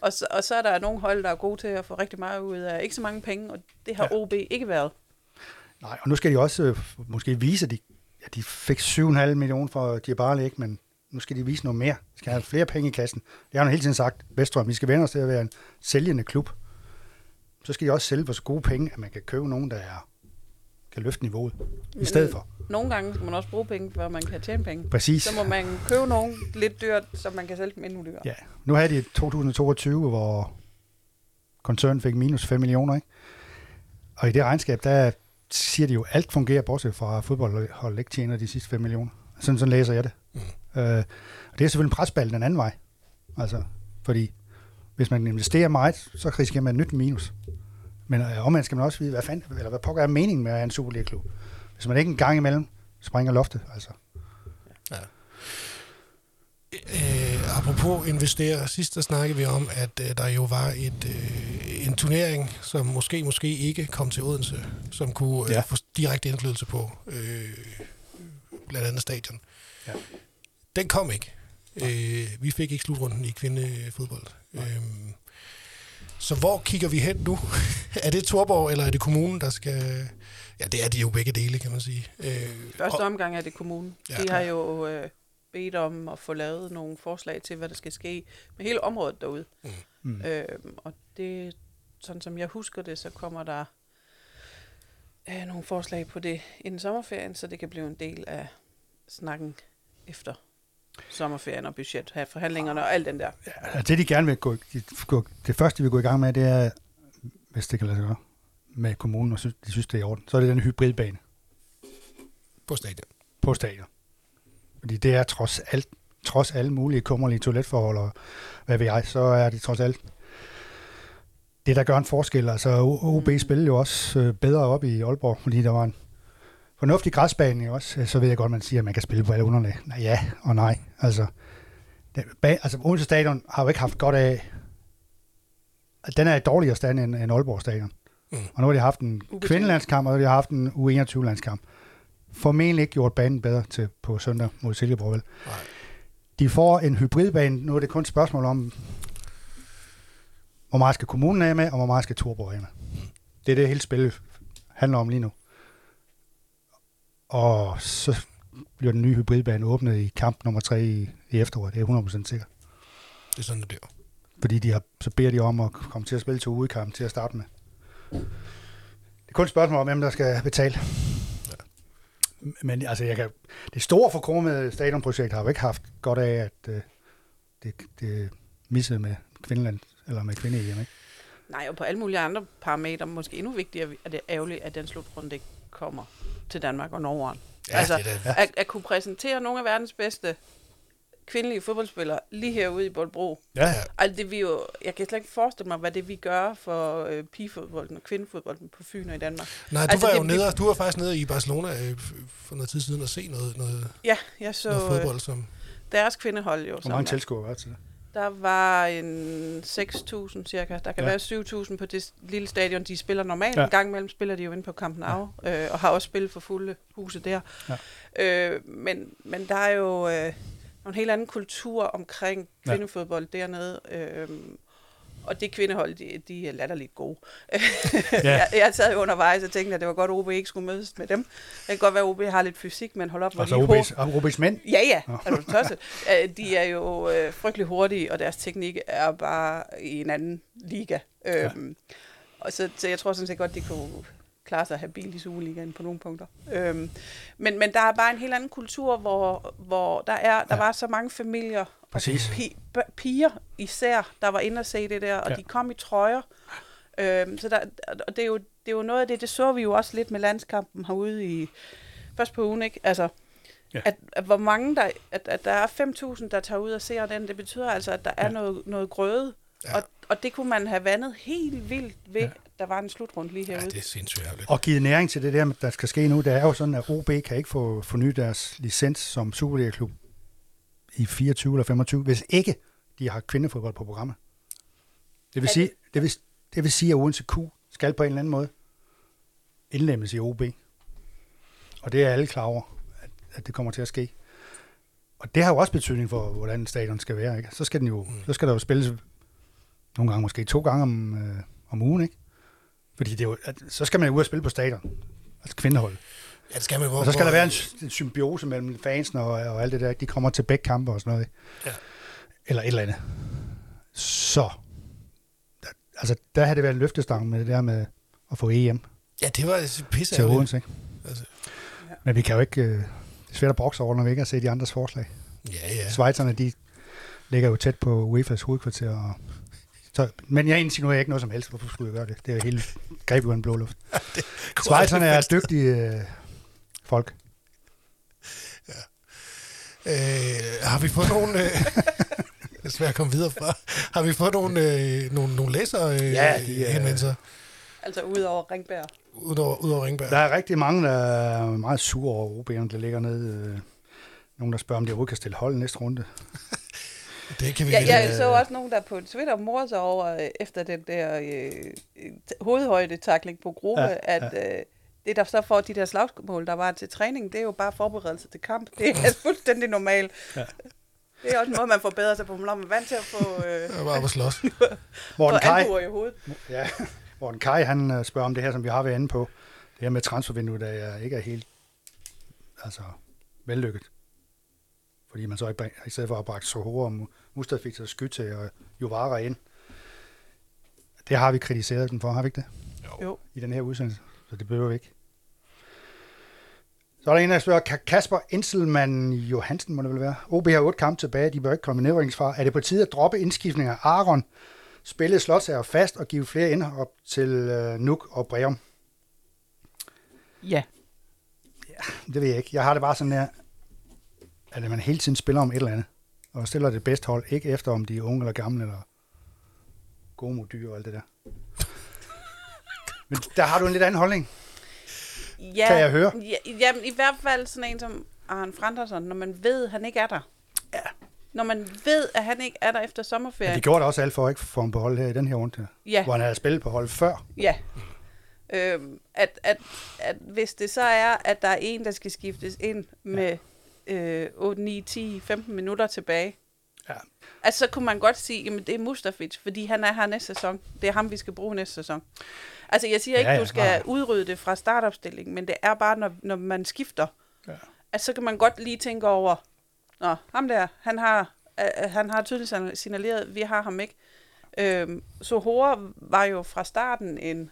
og, så, og så er der nogle hold, der er gode til at få rigtig meget ud af ikke så mange penge, og det har Ja. ja. OB ikke været. Nej, og nu skal de også øh, måske vise, at de, ja, de fik 7,5 millioner for Djibali, ikke? men nu skal de vise noget mere. De skal have flere penge i kassen. Det har han hele tiden sagt, Vestrøm, vi skal vende os til at være en sælgende klub. Så skal de også sælge for så gode penge, at man kan købe nogen, der er, kan løfte niveauet i stedet for. Nogle gange skal man også bruge penge, før man kan tjene penge. Præcis. Så må man købe nogen lidt dyrt, så man kan sælge dem endnu dyrere. Ja, nu havde de 2022, hvor koncernen fik minus 5 millioner, ikke? Og i det regnskab, der siger de jo, at alt fungerer, bortset fra at fodboldhold ikke tjener de sidste 5 millioner. Sådan, sådan læser jeg det. Mm. Øh, og det er selvfølgelig en presball den anden vej. Altså, fordi hvis man investerer meget, så risikerer man et nyt minus. Men øh, omvendt skal man også vide, hvad, fanden, eller hvad pokker er meningen med at have en Superliga-klub? Hvis man ikke en gang imellem springer loftet, altså. Øh, apropos investere, sidst der snakkede vi om, at øh, der jo var et, øh, en turnering, som måske, måske ikke kom til Odense, som kunne øh, Ja. få direkte indflydelse på øh, blandt andet stadion. Ja. Den kom ikke. Øh, vi fik ikke slutrunden i kvindefodbold. Øh, så hvor kigger vi hen nu? er det Torborg, eller er det kommunen, der skal... Ja, det er de jo begge dele, kan man sige. Øh, Første og- omgang er det kommunen. Ja. De har jo øh, bedt om at få lavet nogle forslag til, hvad der skal ske med hele området derude. Mm. Øh, og det, sådan som jeg husker det, så kommer der øh, nogle forslag på det inden sommerferien, så det kan blive en del af snakken efter sommerferien og budget, have forhandlingerne og alt den der. Ja, det de gerne vil gå, de, gå, det første de vil gå i gang med, det er, hvis det kan lade sig gøre, med kommunen, og synes, de synes, det er i orden, så er det den hybridbane på stadion. på stadion. Fordi det er trods alt, trods alle mulige kummerlige toiletforhold, og hvad ved jeg, så er det trods alt det, der gør en forskel. Altså OB Mm. spillede jo også øh, bedre op i Aalborg, fordi der var en fornuftig græsbane også. Så ved jeg godt, man siger, at man kan spille på alle underlag. Nej, ja og nej. Altså, den, ba- altså Odense Stadion har jo ikke haft godt af, at den er i dårligere stand end, end Aalborg Stadion. Mm. Og nu har de haft en kvindelandskamp, og de har haft en U21-landskamp. Formentlig ikke gjort banen bedre til på søndag mod Silkeborg. vel? Nej. De får en hybridbane. Nu er det kun et spørgsmål om, hvor meget skal kommunen af med, og hvor meget skal Torborg af med. Det er det hele spillet handler om lige nu. Og så bliver den nye hybridbane åbnet i kamp nummer 3 i, i efteråret. Det er 100% sikkert. Det er sådan, det bliver. Fordi de har, så beder de om at komme til at spille to udkamp til at starte med. Det er kun et spørgsmål om, hvem der skal betale. Men altså, jeg kan, det store forkromede stadionprojekt har jo ikke haft godt af, at øh, det, det missede med Kvindeland, eller med kvinde ikke? Nej, og på alle mulige andre parametre, måske endnu vigtigere, er det ærgerligt, at den slutrunde ikke kommer til Danmark og Norge. Ja, altså, det er da- at, at kunne præsentere nogle af verdens bedste kvindelige fodboldspillere lige herude i Boldbro. Ja, ja. Altså, det vi jo, jeg kan slet ikke forestille mig, hvad det vi gør for øh, pigefodbolden og kvindefodbolden på Fyn og i Danmark. Nej, du Altså, var jo det- nede, du var faktisk nede i Barcelona øh, for noget tid siden og se noget, noget, Ja, jeg så noget øh, fodbold, som... deres kvindehold jo. Hvor mange er- tilskuere var det til det? Der var en 6.000 cirka. Der kan Ja. ja. være 7.000 på det lille stadion, de spiller normalt. Ja. Ja. En gang imellem spiller de jo inde på Camp Nou, ja. øh, og har også spillet for fulde huse der. Ja. Øh, men, men der er jo øh, en helt anden kultur omkring Ja. kvindefodbold dernede. Øh, og det kvindehold, de, de er latterligt gode. ja. jeg, jeg sad jo undervejs og tænkte, at det var godt, at OB ikke skulle mødes med dem. Det kan godt være, at OB har lidt fysik, men hold op, Altså OB's, OB's mænd? Ja, ja. Nå. Er du tosset? Øh, De er jo øh, frygtelig hurtige, og deres teknik er bare i en anden liga. Øhm, og så, så jeg tror sådan set godt, de kunne klare sig habilt i Superligaen på nogle punkter. Øhm, men, men der er bare en helt anden kultur, hvor, hvor der, er, der Ja. var så mange familier, Præcis. og pi, piger især, der var inde og se det der, og Ja. de kom i trøjer. Øhm, så der, og det er, jo, det er jo noget af det, det så vi jo også lidt med landskampen herude i først på ugen, ikke? Altså, Ja. at, at, hvor mange der, at, at der er 5.000, der tager ud og ser den, det betyder altså, at der er Ja. noget, noget grøde. Ja. Og, og det kunne man have vandet helt vildt ved, Ja. Ja. der var en slutrunde lige Ja, herude. det er sindssygt ærgerligt. Og givet næring til det der, der skal ske nu, det er jo sådan, at OB kan ikke få fornyet deres licens som Superliga-klub i 24 eller 25, hvis ikke de har kvindefodbold på programmet. Det vil, sige, det, vil, det vil sige, at Odense Q skal på en eller anden måde indlemmes i OB. Og det er alle klar over, at, at det kommer til at ske. Og det har jo også betydning for, hvordan stadion skal være. Ikke? Så, skal den jo, så skal der jo spilles nogle gange måske to gange om, øh, om ugen. Ikke? Fordi det er jo, at, så skal man jo ud og spille på stadion. Altså kvindehold. Ja, det skal man, hvor, Og så skal der være en, en symbiose mellem fansen og, og alt det der. De kommer til begge kampe og sådan noget. Ja. Eller et eller andet. Så. Der, altså, der havde det været en løftestang med det der med at få EM Ja, det var pisse til. Odense. Ikke? Altså, Men vi kan jo ikke... Øh, det er svært at brokse over, når vi ikke har set de andres forslag. ja, ja. Schweizerne, de ligger jo tæt på UEFA's hovedkvarter. Og, så, men jeg insinuerer ikke noget som helst. Hvorfor skulle jeg gøre det? Det er jo helt greb ud af en blå luft. Schweizerne er dygtige øh, folk. Øh, har vi fået nogle... Øh, det er svært at komme videre fra. Har vi fået nogle, øh, nogle, nogle læsere øh, Ja, de er- henvendelser Altså udover Ringberg. udover, udover Ringberg? Der er rigtig mange, der er meget sure over OB'erne, der ligger nede. Øh, nogen, der spørger, om de overhovedet kan stille hold næste runde. Det kan vi Ja, vælge. jeg så også nogen, der på Twitter morede sig over, øh, efter den der øh, t- hovedhøjdetakling på gruppe, Ja, ja, at øh, det, der så får de der slagsmål, der var til træning, det er jo bare forberedelse til kamp. Det er fuldstændig normalt. Ja. Det er også en måde, man forbedrer sig på, når man er vant til at få, øh, Jeg var at slås. Morten Kai, albuer i hovedet. ja, Morten Kai, han øh, spørger om det her, som vi har været inde på. Det her med transfervinduet, der er ikke er helt altså, vellykket. Fordi man så ikke, i stedet for at brække Sohora og Mu- Mustafi og Skytte og Jovara ind. Det har vi kritiseret den for, har vi ikke det? Jo. i den her udsendelse, så det behøver vi ikke. Så er der en, der spørger, "Ka- Kasper Inselmann Johansen må det vel være. OB har otte kampe tilbage, de bør ikke komme i nedrykningsfar. Er det på tide at droppe indskiftninger af Aron, spille Slotsager fast og give flere indhop til øh, Nuk og Breum? Ja. Det ved jeg ikke. Jeg har det bare sådan her, at man hele tiden spiller om et eller andet, og stiller det bedste hold, ikke efter om de er unge eller gamle, eller gode mod dyr og alt det der. Men der har du en lidt anden holdning. Ja, Kan jeg høre? Ja, jamen, i hvert fald sådan en som Arne Frandersen, når man ved, at han ikke er der. Ja. Når man ved, at han ikke er der efter Ja, sommerferien. de gjorde det også alt for ikke få ham på hold her i den her runde, her, Ja. hvor han havde spillet på hold før. Ja. Øhm, at, at, at hvis det så er, at der er en, der skal skiftes ind med øh, 8, 9, 10, 15 minutter tilbage, Ja. altså så kunne man godt sige, jamen det er Mustafic, fordi han er her næste sæson. Det er ham, vi skal bruge næste sæson. Altså jeg siger ikke, Ja, du skal nej. udrydde det fra startopstillingen, men det er bare, når, når man skifter, Ja. at så kan man godt lige tænke over, Nå, ham der, han har, øh, han har tydeligt signaleret, vi har ham ikke. Øhm, Sohora var jo fra starten en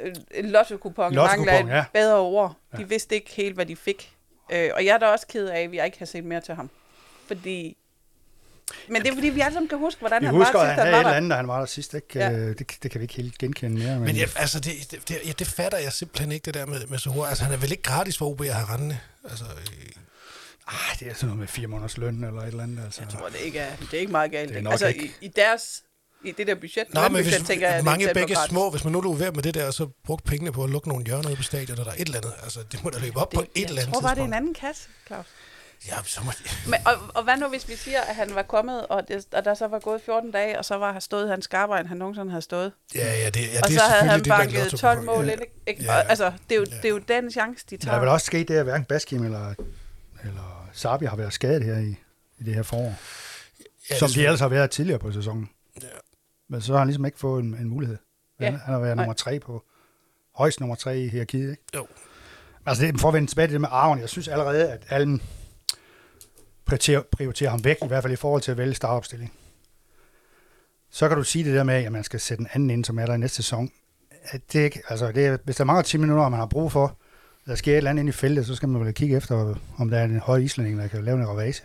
øh, en lotto-kupon. Lotto-kupon, mangler et ja. bedre ord. De Ja. vidste ikke helt, hvad de fik. Øh, og jeg er da også ked af, at vi ikke har set mere til ham. Fordi... Men det er fordi, vi alle sammen kan huske, hvordan Vi han husker, var sidst, han han var et der. andet, da han var der sidst. Ikke? Ja. Ja. Det, det kan vi ikke helt genkende mere. Men, Men jeg, altså, det, det, det, ja, det fatter jeg simpelthen ikke, det der med, med Sohor. Altså, han er vel ikke gratis for OB at have rendende? Altså, øh, Ej, det er sådan noget med fire måneders løn eller et eller andet. Altså. Jeg tror, det ikke er, det er ikke meget galt. Det er nok altså, ikke. i, i, deres, i det der budget, Nej, men hvis tænker jeg, det mange selv begge små, hvis man nu lå ved med det der, og så brugte pengene på at lukke nogle hjørner ude på stadion, eller et eller andet, altså, det må da løbe op på et jeg eller andet tror bare, det er en tidspunkt. anden kasse, Claus. Ja, så må Men, og, og hvad nu, hvis vi siger, at han var kommet, og, det, og der så var gået 14 dage, og så var han stået hans skarpere, end han nogensinde havde stået. Ja, ja, det, ja, og det så er havde han selvfølgelig det, der er banket 12 lotto-kupon. mål Ja. ind. Ikke? Ja. Ja. Altså, det er, jo, Ja. det er jo den chance, de Der er tager. vel også sket det, at hverken Baskim eller, eller Sabi har været skadet her i, i det her forår. Ja, det som de ellers har været tidligere på sæsonen. Ja. Men så har han ligesom ikke fået en, en mulighed. Han, Ja. han har været Nej. nummer tre på, højst nummer tre i hierarkiet. Ikke? Jo. Altså det, for at vende tilbage til det med Aron, jeg synes allerede, at Allen prioriterer, prioriterer ham væk, i hvert fald i forhold til at vælge startopstilling. Så kan du sige det der med, at man skal sætte en anden ind, som er der i næste sæson. At Det ikke, altså det er, hvis der mangler 10 minutter, og man har brug for, der sker et eller andet ind i feltet, så skal man vel kigge efter, om der er en høj islænding, der kan lave en ravage.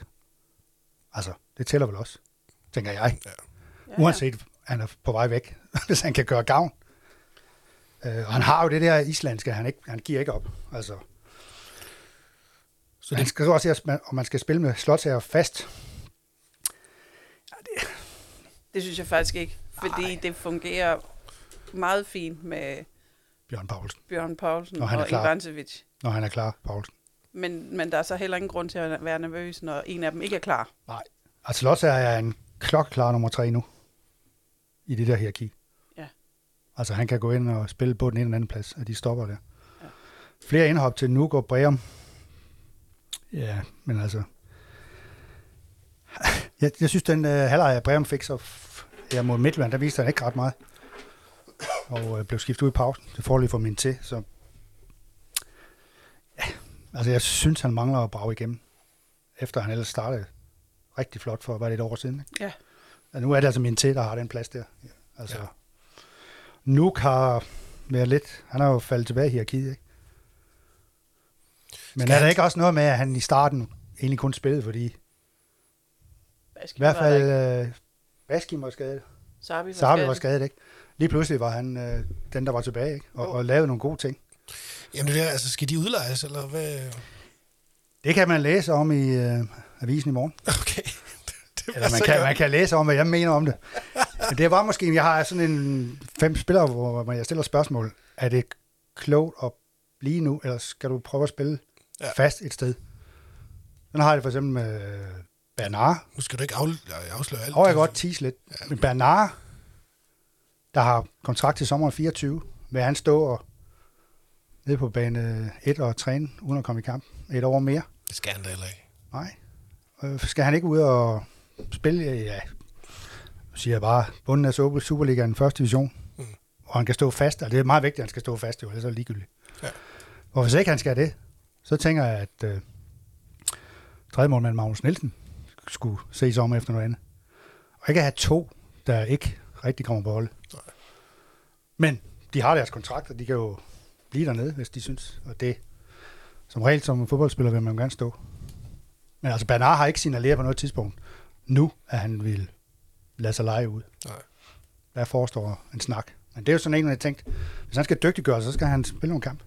Altså, det tæller vel også, tænker jeg. Ja, Uanset, han er på vej væk, hvis han kan gøre gavn. Øh, og han har jo det der islandske, han, ikke, han giver ikke op. Altså, Så han det, skal så også se, om man skal spille med slotsager fast. Det synes jeg faktisk ikke, fordi Ej. det fungerer meget fint med Bjørn Paulsen, Bjørn Paulsen Når han er og klar. Ivancevic. når han er klar, Paulsen. Men, men der er så heller ingen grund til at være nervøs, når en af dem ikke er klar. Nej. Altså slotsager er en klokkeklar nummer tre nu. I det der hierarki. Ja. Altså han kan gå ind og spille på den ene eller anden plads, og de stopper der. Ja. Flere indhop til Nuuk og Breum. Ja, men altså... Jeg, jeg synes, den uh, halvleg af Breum fik så ja, mod Midtjylland, der viste han ikke ret meget. Og uh, blev skiftet ud i pausen. Det lige for min til, så... Ja, altså jeg synes, han mangler at brage igennem. Efter han ellers startede rigtig flot for, var det et år siden? Ikke? Ja. Og nu er det altså min til, der har den plads der. Altså, Ja. Nuuk har været lidt, han har jo faldet tilbage i hierarkiet, ikke? Men Skal er der ikke også noget med, at han i starten egentlig kun spillede, fordi i Baskin hvert fald øh, Baskin var skadet, Sabi var, skadet. var skadet, ikke? Lige pludselig var han øh, den, der var tilbage, ikke? Og, og lavede nogle gode ting. jamen det der, altså, skal de udlejes, eller hvad? Det kan man læse om i øh, avisen i morgen. Okay. Eller man kan, man kan læse om, hvad jeg mener om det. Men det var måske, jeg har sådan en fem spillere, hvor jeg stiller spørgsmål. Er det klogt at blive nu, eller skal du prøve at spille Ja. ja. fast et sted? Den har jeg det for eksempel med Bernard. Nu skal du ikke af, afsløre alt. Og jeg kan godt tease lidt. Men Bernard, der har kontrakt til sommeren 24, vil han stå og nede på bane 1 og træne, uden at komme i kamp et år mere? Det skal han da heller ikke. Nej. Øh, skal han ikke ud og spille, ja, siger jeg bare, bunden af Super- Superligaen, første division, Mm. og han kan stå fast, og det er meget vigtigt, at han skal stå fast, jo, ellers er det ligegyldigt. Ja. Og hvis ikke han skal det, så tænker jeg, at øh, tredje målmand Magnus Nielsen skulle ses om efter noget andet. Og ikke have to, der ikke rigtig kommer på hold. Nej. Men de har deres kontrakter, de kan jo blive dernede, hvis de synes, og det som regel som fodboldspiller vil man jo gerne stå. Men altså, Bernard har ikke signaleret på noget tidspunkt nu, at han vil lade sig lege ud. Nej. Der forestår en snak. Men det er jo sådan en, jeg tænkt, hvis han skal dygtiggøre sig, så skal han spille nogle kamp.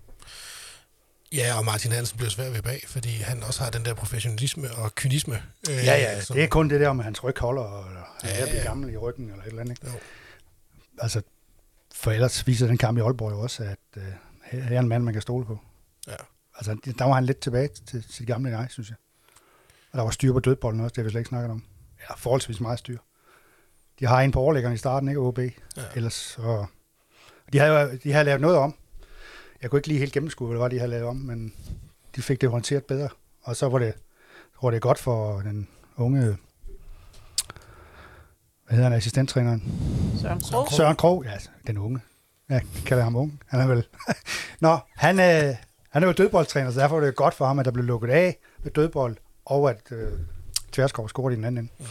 Ja, og Martin Hansen bliver svær ved bag, fordi han også har den der professionalisme og kynisme. Øh, Ja, ja, som- det er kun det der med hans ryg holder, og han Ja, er ja. gammel i ryggen, eller et eller andet. Ikke? Jo. Altså, for ellers viser den kamp i Aalborg jo også, at øh, her er en mand, man kan stole på. Ja. Altså, der var han lidt tilbage til sit gamle jeg, synes jeg. Og der var styr på dødbolden også, det har vi slet ikke snakket om. Ja, forholdsvis meget styr. De har en på overlæggeren i starten, ikke OB? Ja. Ellers så... De jo- de havde lavet noget om. Jeg kunne ikke lige helt gennemskue, hvad det var, de havde lavet om, men de fik det håndteret bedre. Og så var det, var det godt for den unge... Hvad hedder han, assistenttræneren? Søren Krog. Søren Krog, ja, den unge. Jeg kalder ham ung. Han er vel... Nå, han, øh, han er jo dødboldtræner, så derfor var det godt for ham, at der blev lukket af med dødbold, og at øh, Tverskov scorede i den anden ende.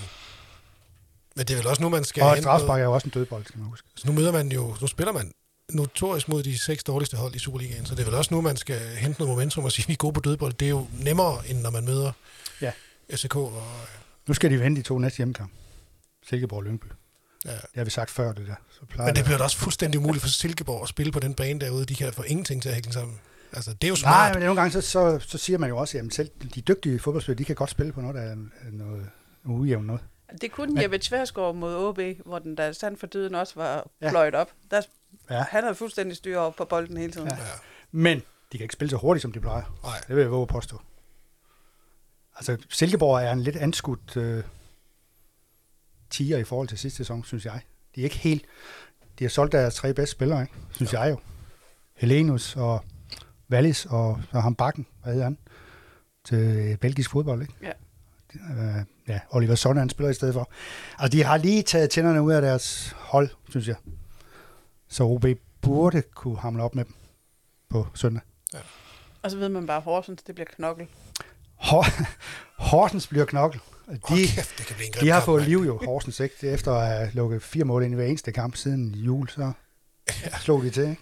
Men det er vel også nu, man skal Og strafspark er jo også en dødbold, skal man huske. Så nu møder man jo, nu spiller man notorisk mod de seks dårligste hold i Superligaen, så det er vel også nu, man skal hente noget momentum og sige, at vi er gode på dødbold. Det er jo nemmere, end når man møder Ja. FCK. Og, Nu skal de vende de to næste hjemmekamp. Silkeborg og Lyngby. ja. Det har vi sagt før, det der. Så Men det bliver da også fuldstændig umuligt for Silkeborg at spille på den bane derude. De kan få ingenting til at hænge sammen. Altså, det er jo Nej, smart. men nogle gange så, så, så siger man jo også, at selv de dygtige fodboldspillere, de kan godt spille på noget, der er noget ujævnt noget. Det kunne Men- Jeppe Tværsgaard mod OB, hvor den der sand for dyden også var Ja. pløjet op. Der, Ja. Han havde fuldstændig styr op på bolden hele tiden. Ja. Ja. Men de kan ikke spille så hurtigt, som de plejer. Nej. Det vil jeg våge at påstå. Altså, Silkeborg er en lidt anskudt øh, tiger i forhold til sidste sæson, synes jeg. De er ikke helt... De har solgt deres tre bedste spillere, ikke? synes ja. jeg jo. Helenus og Wallis og så ham Bakken, hvad hedder han? Til øh, belgisk fodbold, ikke? Ja. Øh, ja, Oliver Sonne, han spiller i stedet for. Altså, de har lige taget tænderne ud af deres hold, synes jeg. Så OB burde kunne hamle op med dem på søndag. Og så ved man bare, at Horsens, det bliver knokkel. Hor- Horsens bliver knokkel. De, kæft, det kan blive en de har kamp, fået liv jo, Horsens, ikke? Det er Efter at have lukket fire mål ind i hver eneste kamp siden jul, så slog de til, ikke?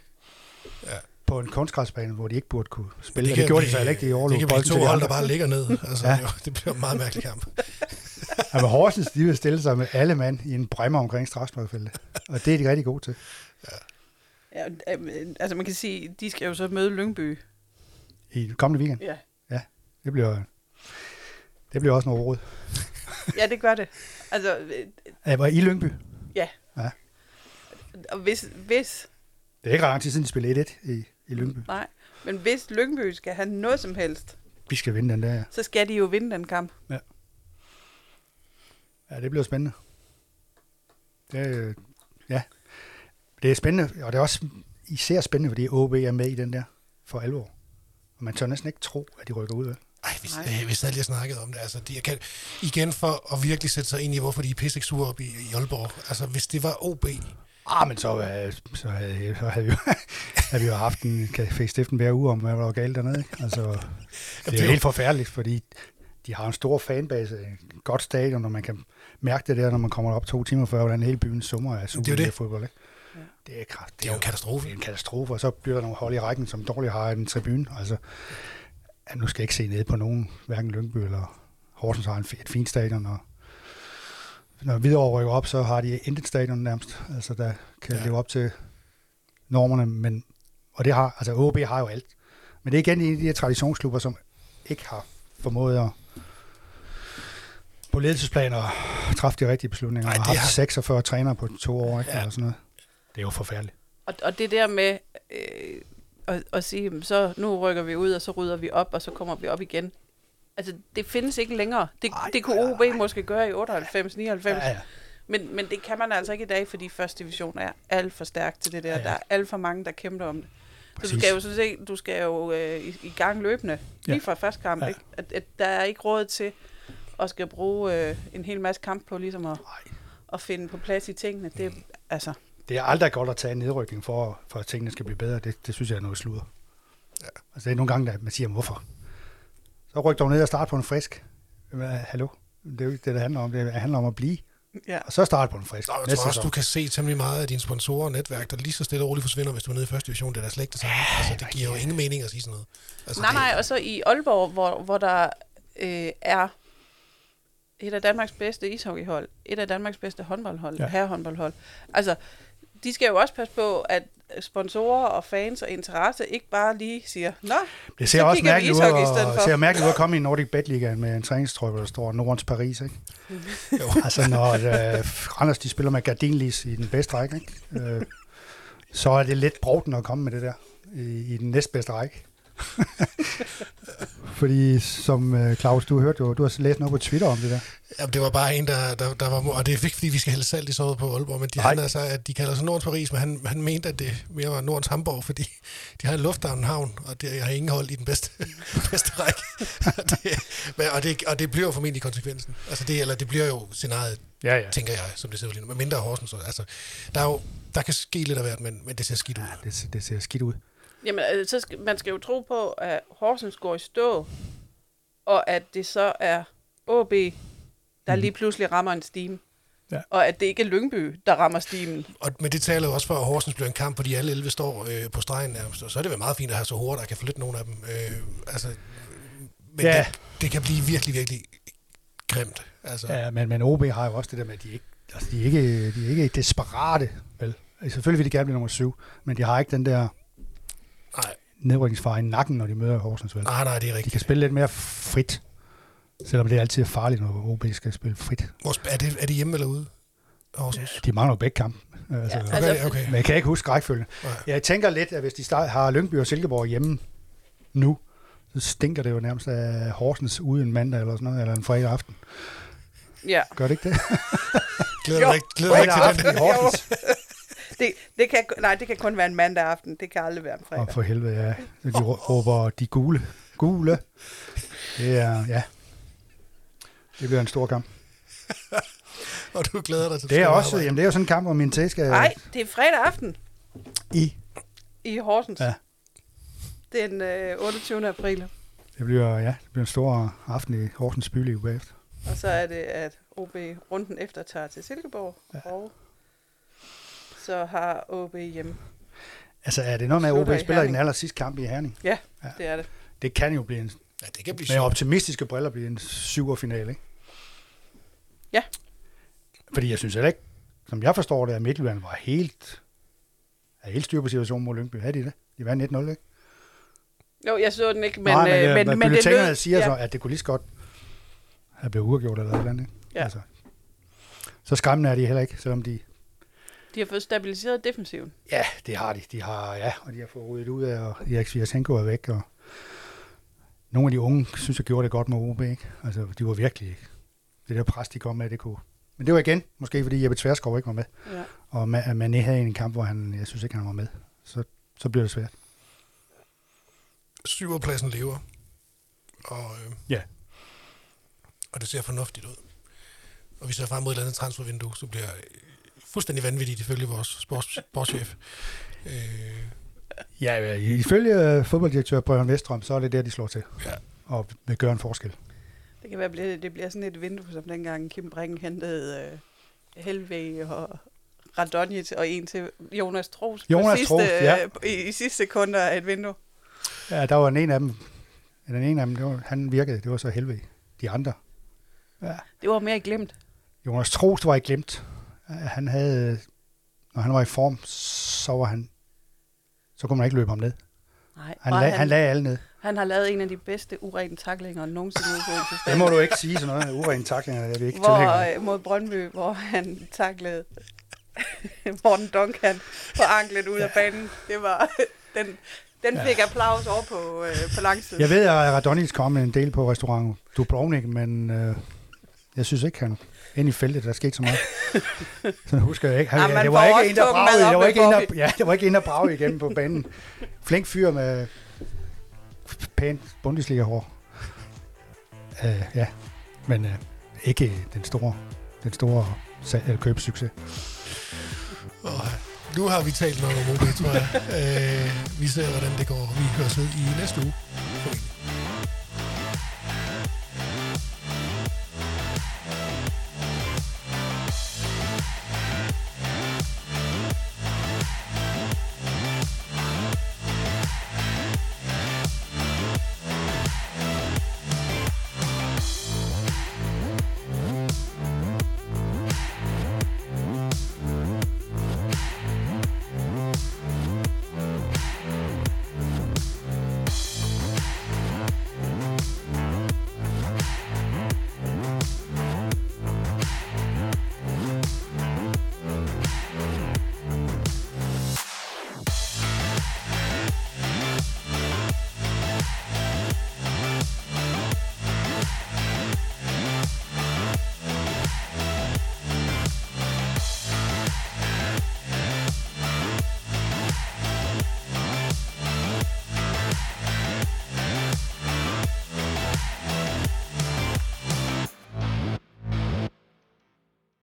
Ja. På en kunstgræsbane, hvor de ikke burde kunne spille. Det, kan det gjorde de så heller ikke, de Det overlod kan blive to hold, der bare ligger ned. Altså, Ja. ja. jo, det bliver en meget mærkelig kamp. Ja, men Horsens, de vil stille sig med alle mand i en bremmer omkring strafsparkfeltet. Og det er de rigtig gode til. Ja, øh, altså man kan sige, de skal jo så møde Lyngby. I kommende weekend. Ja, Det bliver, det bliver også noget råd. ja det gør det. Altså, øh, Jeg var i Lyngby. og hvis, hvis, Det er ikke ret lang tid siden, de spillede 1-1 i, i Lyngby. nej, men hvis Lyngby skal have noget som helst, Vi skal vinde den der. ja. så skal de jo vinde den kamp. Ja, det bliver spændende. Det, øh, ja, det er spændende, og det er også især spændende, fordi OB er med i den der for alvor. Og man tør næsten ikke tro, at de rykker ud. Vel? Ej, hvis, Nej. øh, hvis alle lige har snakket om det. Altså, de, jeg kan, igen for at virkelig sætte sig ind i, hvorfor de er pisse sure op i, i Aalborg. Altså, hvis det var OB, Ah, men så, øh, så, havde, så havde, vi, havde vi jo haft en café stiften hver uge om, hvad der var galt dernede. Ikke? Altså, det det er jo helt forfærdeligt, fordi de har en stor fanbase, et godt stadion, og man kan mærke det der, når man kommer op to timer før, hvordan hele byen summer af det. Superliga-fodbold. Ikke? Det er kraft. det er jo en katastrofe. Det er en katastrofe, og så bliver der nogle hold i rækken, som dårligt har en tribune. Altså, ja, nu skal jeg ikke se ned på nogen, hverken Lyngby eller Horsens har en, et fint stadion, og når Hvidovre rykker op, så har de intet stadion nærmest, altså der kan Ja. leve op til normerne, men, og det har, altså OB har jo alt. Men det er igen de, de her traditionsklubber, som ikke har formået at på ledelsesplan at træffe de rigtige beslutninger, Ej, og har haft har- 46 trænere på to år, ikke? Ja. Eller sådan noget. Det er jo forfærdeligt. Og, og det der med øh, at, at sige, "Jamen, så nu rykker vi ud, og så rydder vi op, og så kommer vi op igen. Altså, det findes ikke længere. Det, Ej, det kunne ej, OB ej. måske gøre i 98, 99, Ja, ja. Men, men det kan man altså ikke i dag, fordi første division er alt for stærk til det der. Ja, Ja. Der er alt for mange, der kæmper om det. Så Præcis. du skal jo sådan set, du skal jo øh, i, i gang løbende, lige Ja. fra første kamp. Ja. Ikke? At, at der er ikke råd til at skal bruge øh, en hel masse kamp på ligesom at, Nej. at finde på plads i tingene. Det, altså, Det er aldrig godt at tage en nedrykning for, for at tingene skal blive bedre. Det, det synes jeg er noget sludder. Ja. Altså det er nogle gange, at man siger, hvorfor? Så ryk dog ned og start på en frisk. Jamen, hallo? Det er jo ikke det, det handler om. Det handler om at blive. ja. Og så starte på en frisk. Nå, jeg tror også, du kan se temmelig meget af dine sponsorer og netværk, der lige så stille og roligt forsvinder, hvis du er nede i første division. Det er da slet ikke det samme. Altså, det giver jo ingen mening at sige sådan noget. Altså, Nej, det, nej, og så i Aalborg, hvor, hvor der øh, er et af Danmarks bedste ishockeyhold, et af Danmarks bedste håndboldhold, ja. herrehåndboldhold. Altså, de skal jo også passe på, at sponsorer og fans og interesse ikke bare lige siger, Nå, Det ser så også mærkeligt ud, og, for." ser mærkeligt ud at komme i Nordic Bet Liga med en træningstrøje, hvor der står Nordens Paris, ikke? Jo. Altså når øh, Randers de spiller med Gardinlis i den bedste række, ikke? Øh, så er det lidt broten at komme med det der i, i den næstbedste række. Fordi som øh, Claus, du hørte jo, du har læst noget på Twitter om det der. Jamen, det var bare en, der, der, der var... Og det er ikke, fordi vi skal hælde salt i såret på Aalborg, men de, Nej. han altså, at de kalder sig Nordens Paris, men han, han mente, at det mere var Nordens Hamburg, fordi de har en lufthavn havn, og det har ingen hold i den bedste, bedste række. og, det, men- og, det, og det bliver jo formentlig konsekvensen. Altså det, eller det bliver jo scenariet, Ja, ja. tænker jeg, som det ser ud lige nu. Med mindre Horsens. så- Altså, der, er jo, der kan ske lidt af hvert, men, men det ser skidt ud. Det, ser- det ser skidt ud. Jamen, altså, så skal, man skal jo tro på, at Horsens går i stå, og at det så er OB, der Mhm. lige pludselig rammer en stime. Ja. Og at det ikke er Lyngby, der rammer stimen. Og, men det taler jo også for, at Horsens bliver en kamp, hvor de alle 11 står øh, på stregen nærmest. Og så er det vel meget fint at have så hurtigt, der kan flytte nogle af dem. Øh, altså, men Ja. det, det, kan blive virkelig, virkelig grimt. Altså, Ja, men, men OB har jo også det der med, at de ikke, altså, de er ikke, de er ikke desperate, vel? Altså, Selvfølgelig vil de gerne blive nummer syv, men de har ikke den der nej, nedrykningsfare i nakken, når de møder Horsens, vel? nej, nej, det er De kan rigtigt. spille lidt mere frit, selvom det altid er farligt, når OB skal spille frit. Hvor, er, det, er det hjemme eller ude? Horsens? De mangler jo begge kampe. Altså, Ja, ja, altså- Okay, okay. Men jeg kan ikke huske rækkefølgen. Jeg tænker lidt, at hvis de start, har Lyngby og Silkeborg hjemme nu, så stinker det jo nærmest af Horsens ude en mandag eller sådan noget, eller en fredag aften. Ja, Gør det ikke det? Glæder Jo. dig ikke, glæder dig Fredag ikke til den? Horsens. Det, det kan, nej, det kan kun være en mandag aften. Det kan aldrig være en fredag. Og for helvede, ja. Så de rå- råber de gule. Gule. Det er, ja. Det bliver en stor kamp. Og du glæder dig til Det er også, arbejde. jamen det er jo sådan en kamp, hvor min tæ skal Nej, det er fredag aften i. i Horsens. Ja. Den øh, 28. april. Det bliver, ja, det bliver en stor aften i Horsens byliv bagefter. Og så er det, at OB runden efter tager til Silkeborg. Ja. Og så har OB hjemme. Altså er det noget med, at OB i spiller i den Herning. aller sidste kamp i Herning? Ja, Ja. det er det. Det kan jo blive en, Ja, det kan blive med sjovt. optimistiske briller, blive en syverfinale, ikke? Ja. Fordi jeg synes heller ikke, som jeg forstår det, at Midtjylland var helt, er helt styr på situationen mod Lyngby. Havde de det? De vandt 1-0, ikke? Jo, jeg så den ikke, men, Nej, men, øh, men, men, men det lød- siger ja. så, at det kunne lige så godt have blevet uafgjort eller et eller andet. Ikke? Ja. Altså, så skræmmende er de heller ikke, selvom de... De har fået stabiliseret defensiven. Ja, det har de. De har, ja, og de har fået ryddet ud af, og Erik Sviasenko er væk, og nogle af de unge, synes jeg, gjorde det godt med OB, ikke? Altså, de var virkelig... Det der pres, de kom med, det kunne... Men det var igen, måske fordi Jeppe Tverskov ikke var med, Ja. og Ma- Mané havde en kamp, hvor han, jeg synes ikke, han var med. Så, så bliver det svært. Syverpladsen lever. Og, øh, Ja. og det ser fornuftigt ud. Og vi ser frem mod et eller andet transfervindue, som bliver fuldstændig vanvittigt ifølge vores sports, sportschef. Øh, Ja, ifølge øh, fodbolddirektør Brøren Vestrøm, så er det der, de slår til. Ja. Og vil gøre en forskel. Det kan være, det det bliver sådan et vindue, som dengang Kim Brink hentede øh, Helve og Radonjic og en til Jonas Troels på Jonas sidste, Troels, ja. øh, i, i sidste sekunder af et vindue. Ja, der var en af dem, den ene af dem, det var, han virkede, det var så helvede. De andre. Ja. Det var mere glemt. Jonas Trost var ikke glemt. Ja, Han havde, når han var i form, så var han, så kunne man ikke løbe ham ned. Nej, Han, lag, han, han lagde alle ned. han har lavet en af de bedste urene taklinger nogensinde på Det må du ikke sige sådan noget. Urene taklinger, det er vi ikke hvor, af. øh, mod Brøndby, hvor han taklede Morten Duncan på anklet ud af banen. Det var, den, den fik applaus over på, øh, på langsiden. Jeg ved, at Radonjic kom en del på restaurant Dubrovnik, men øh, jeg synes ikke, han ind i feltet, der skete så meget. så husker jeg ikke. Han, Ja, det var ikke en, der bragede. Det var ikke en, der, ja, det var ikke en, der bragede igennem på banen. Flink fyr med pænt Bundesliga-hår. Uh, ja, men uh, ikke den store, den store sal- eller købsucces. og nu har vi talt noget om OB, tror jeg. øh, vi ser, hvordan det går. Vi høres ved i næste uge.